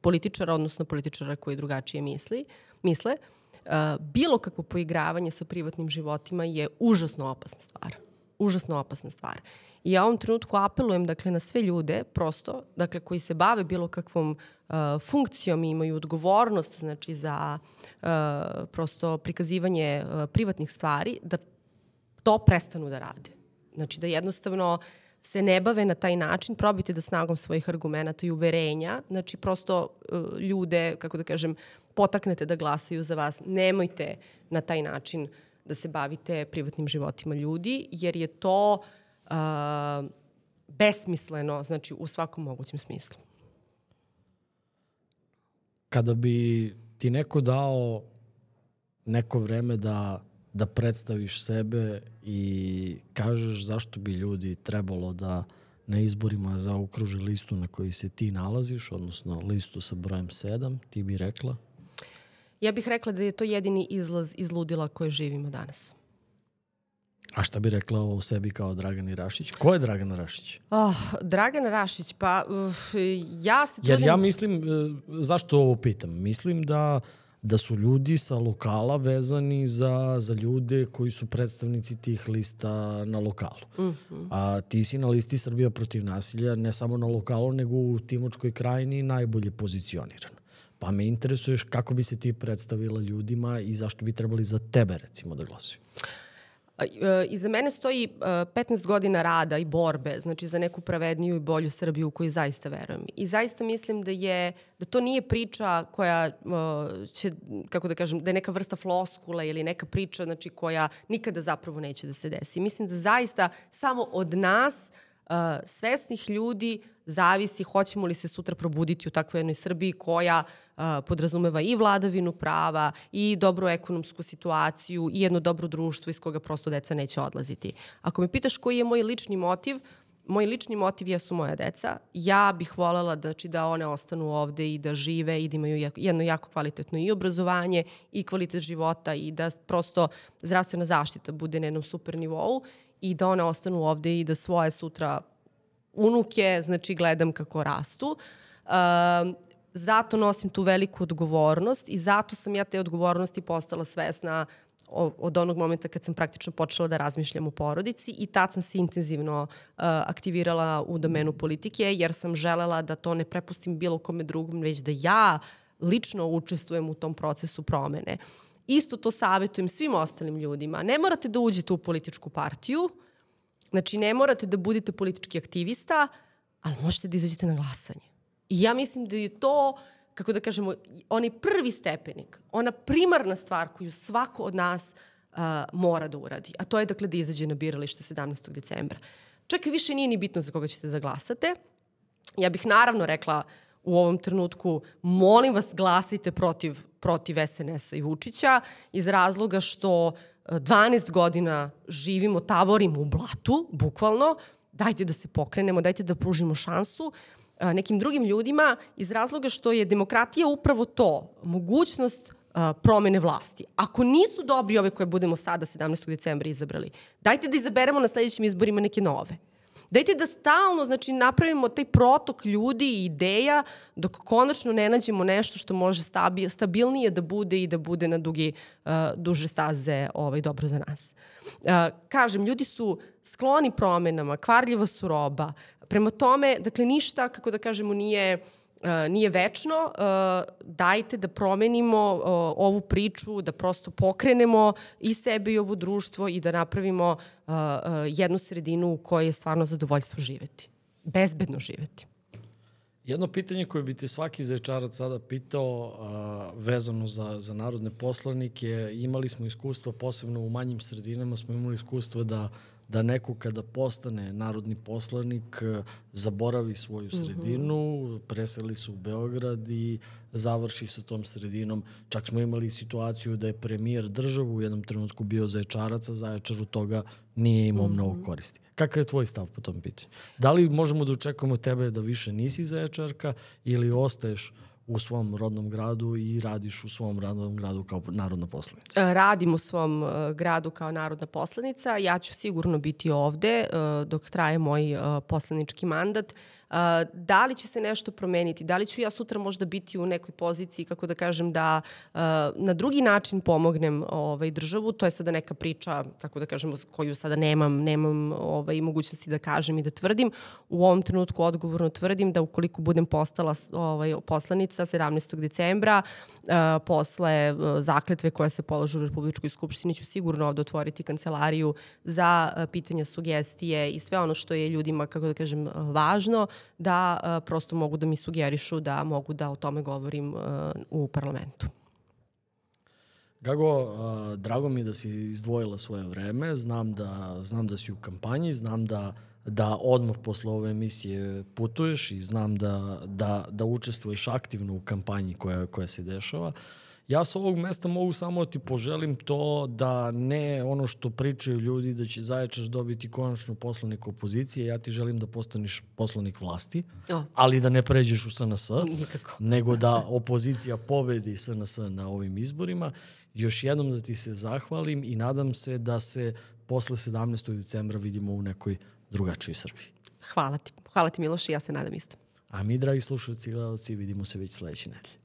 političara, odnosno političara koji drugačije misli, misle, uh, bilo kakvo poigravanje sa privatnim životima je užasno opasna stvar. Užasno opasna stvar. I ja u ovom trenutku apelujem dakle, na sve ljude, prosto, dakle, koji se bave bilo kakvom uh, funkcijom i imaju odgovornost znači, za uh, prosto prikazivanje uh, privatnih stvari, da to prestanu da rade. Znači da jednostavno se ne bave na taj način, probite da snagom svojih argumenta i uverenja, znači prosto uh, ljude, kako da kažem, potaknete da glasaju za vas, nemojte na taj način da se bavite privatnim životima ljudi, jer je to uh, besmisleno, znači u svakom mogućem smislu. Kada bi ti neko dao neko vreme da da predstaviš sebe i kažeš zašto bi ljudi trebalo da na izborima zaokruže listu na kojoj se ti nalaziš, odnosno listu sa brojem 7, ti bi rekla? Ja bih rekla da je to jedini izlaz iz ludila koje živimo danas. A šta bi rekla o sebi kao Dragan Rašić? Ko je Dragan Rašić? Oh, Dragan Rašić, pa uh, ja se trudim... Jer ja mislim, uh, zašto ovo pitam? Mislim da uh, da su ljudi sa lokala vezani za, za ljude koji su predstavnici tih lista na lokalu. Mm -hmm. A ti si na listi Srbija protiv nasilja ne samo na lokalu, nego u Timočkoj krajini najbolje pozicioniran. Pa me interesuješ kako bi se ti predstavila ljudima i zašto bi trebali za tebe recimo da glasuju. E, Iza mene stoji 15 e, godina rada i borbe, znači za neku pravedniju i bolju Srbiju u koju zaista verujem. I zaista mislim da je da to nije priča koja uh, će kako da kažem da je neka vrsta floskula ili neka priča znači koja nikada zapravo neće da se desi. Mislim da zaista samo od nas uh, svesnih ljudi zavisi hoćemo li se sutra probuditi u takvoj jednoj Srbiji koja uh, podrazumeva i vladavinu prava i dobru ekonomsku situaciju i jedno dobro društvo iz koga prosto deca neće odlaziti. Ako me pitaš koji je moj lični motiv, moj lični motiv jesu moja deca. Ja bih voljela da, znači, da one ostanu ovde i da žive i da imaju jedno jako kvalitetno i obrazovanje i kvalitet života i da prosto zdravstvena zaštita bude na jednom super nivou i da one ostanu ovde i da svoje sutra unuke, znači gledam kako rastu. Uh, zato nosim tu veliku odgovornost i zato sam ja te odgovornosti postala svesna od onog momenta kad sam praktično počela da razmišljam o porodici i tad sam se intenzivno uh, aktivirala u domenu politike jer sam želela da to ne prepustim bilo kome drugom, već da ja lično učestvujem u tom procesu promene. Isto to savjetujem svim ostalim ljudima. Ne morate da uđete u političku partiju, Znači, ne morate da budete politički aktivista, ali možete da izađete na glasanje. I ja mislim da je to, kako da kažemo, onaj prvi stepenik, ona primarna stvar koju svako od nas uh, mora da uradi. A to je, dakle, da izađe na biralište 17. decembra. Čak i više nije ni bitno za koga ćete da glasate. Ja bih naravno rekla u ovom trenutku, molim vas glasajte protiv, protiv SNS-a i Vučića iz razloga što uh, 12 godina živimo, tavorimo u blatu, bukvalno, dajte da se pokrenemo, dajte da pružimo šansu nekim drugim ljudima iz razloga što je demokratija upravo to, mogućnost promene vlasti. Ako nisu dobri ove koje budemo sada 17. decembra izabrali, dajte da izaberemo na sledećim izborima neke nove. Dajte da stalno znači, napravimo taj protok ljudi i ideja dok konačno ne nađemo nešto što može stabi, stabilnije da bude i da bude na dugi, uh, duže staze ovaj, dobro za nas. Uh, kažem, ljudi su skloni promenama, kvarljiva su roba. Prema tome, dakle, ništa, kako da kažemo, nije uh, nije večno, e, dajte da promenimo e, ovu priču, da prosto pokrenemo i sebe i ovo društvo i da napravimo jednu sredinu u kojoj je stvarno zadovoljstvo živeti. Bezbedno živeti. Jedno pitanje koje bi te svaki zaječarac sada pitao a, vezano za, za narodne poslanike, imali smo iskustvo, posebno u manjim sredinama smo imali iskustvo da da neko kada postane narodni poslanik e, zaboravi svoju mhm. sredinu, mm -hmm. preseli se u Beograd i završi sa tom sredinom. Čak smo imali situaciju da je premijer državu u jednom trenutku bio zaječarac, a zaječar u toga nije imao mm -hmm. mnogo koristi. Kakav je tvoj stav po tom pitanju? Da li možemo da očekujemo tebe da više nisi zaječarka ili ostaješ u svom rodnom gradu i radiš u svom rodnom gradu kao narodna poslanica? E, radim u svom uh, gradu kao narodna poslanica. Ja ću sigurno biti ovde uh, dok traje moj poslanički mandat. Da li će se nešto promeniti, da li ću ja sutra možda biti u nekoj poziciji, kako da kažem, da na drugi način pomognem ovaj, državu, to je sada neka priča, kako da kažem, koju sada nemam, nemam ovaj, mogućnosti da kažem i da tvrdim. U ovom trenutku odgovorno tvrdim da ukoliko budem postala ovaj, poslanica 17. decembra, posle zakletve koja se položu u Republičkoj skupštini, ću sigurno ovde otvoriti kancelariju za pitanja, sugestije i sve ono što je ljudima, kako da kažem, važno da uh, prosto mogu da mi sugerišu da mogu da o tome govorim uh, u parlamentu. Gago, uh, drago mi je da si izdvojila svoje vreme, znam da, znam da si u kampanji, znam da, da odmah posle ove emisije putuješ i znam da, da, da učestvuješ aktivno u kampanji koja, koja se dešava. Uh, Ja sa ovog mesta mogu samo da ti poželim to da ne ono što pričaju ljudi da će Zaječar dobiti konačno poslanik opozicije, ja ti želim da postaneš poslanik vlasti, oh. ali da ne pređeš u SNS, Nikako. nego da opozicija pobedi SNS na ovim izborima. Još jednom da ti se zahvalim i nadam se da se posle 17. decembra vidimo u nekoj drugačijoj Srbiji. Hvala ti. Hvala ti Miloš i ja se nadam isto. A mi, dragi slušalci i gledalci, vidimo se već sledeće nedelje.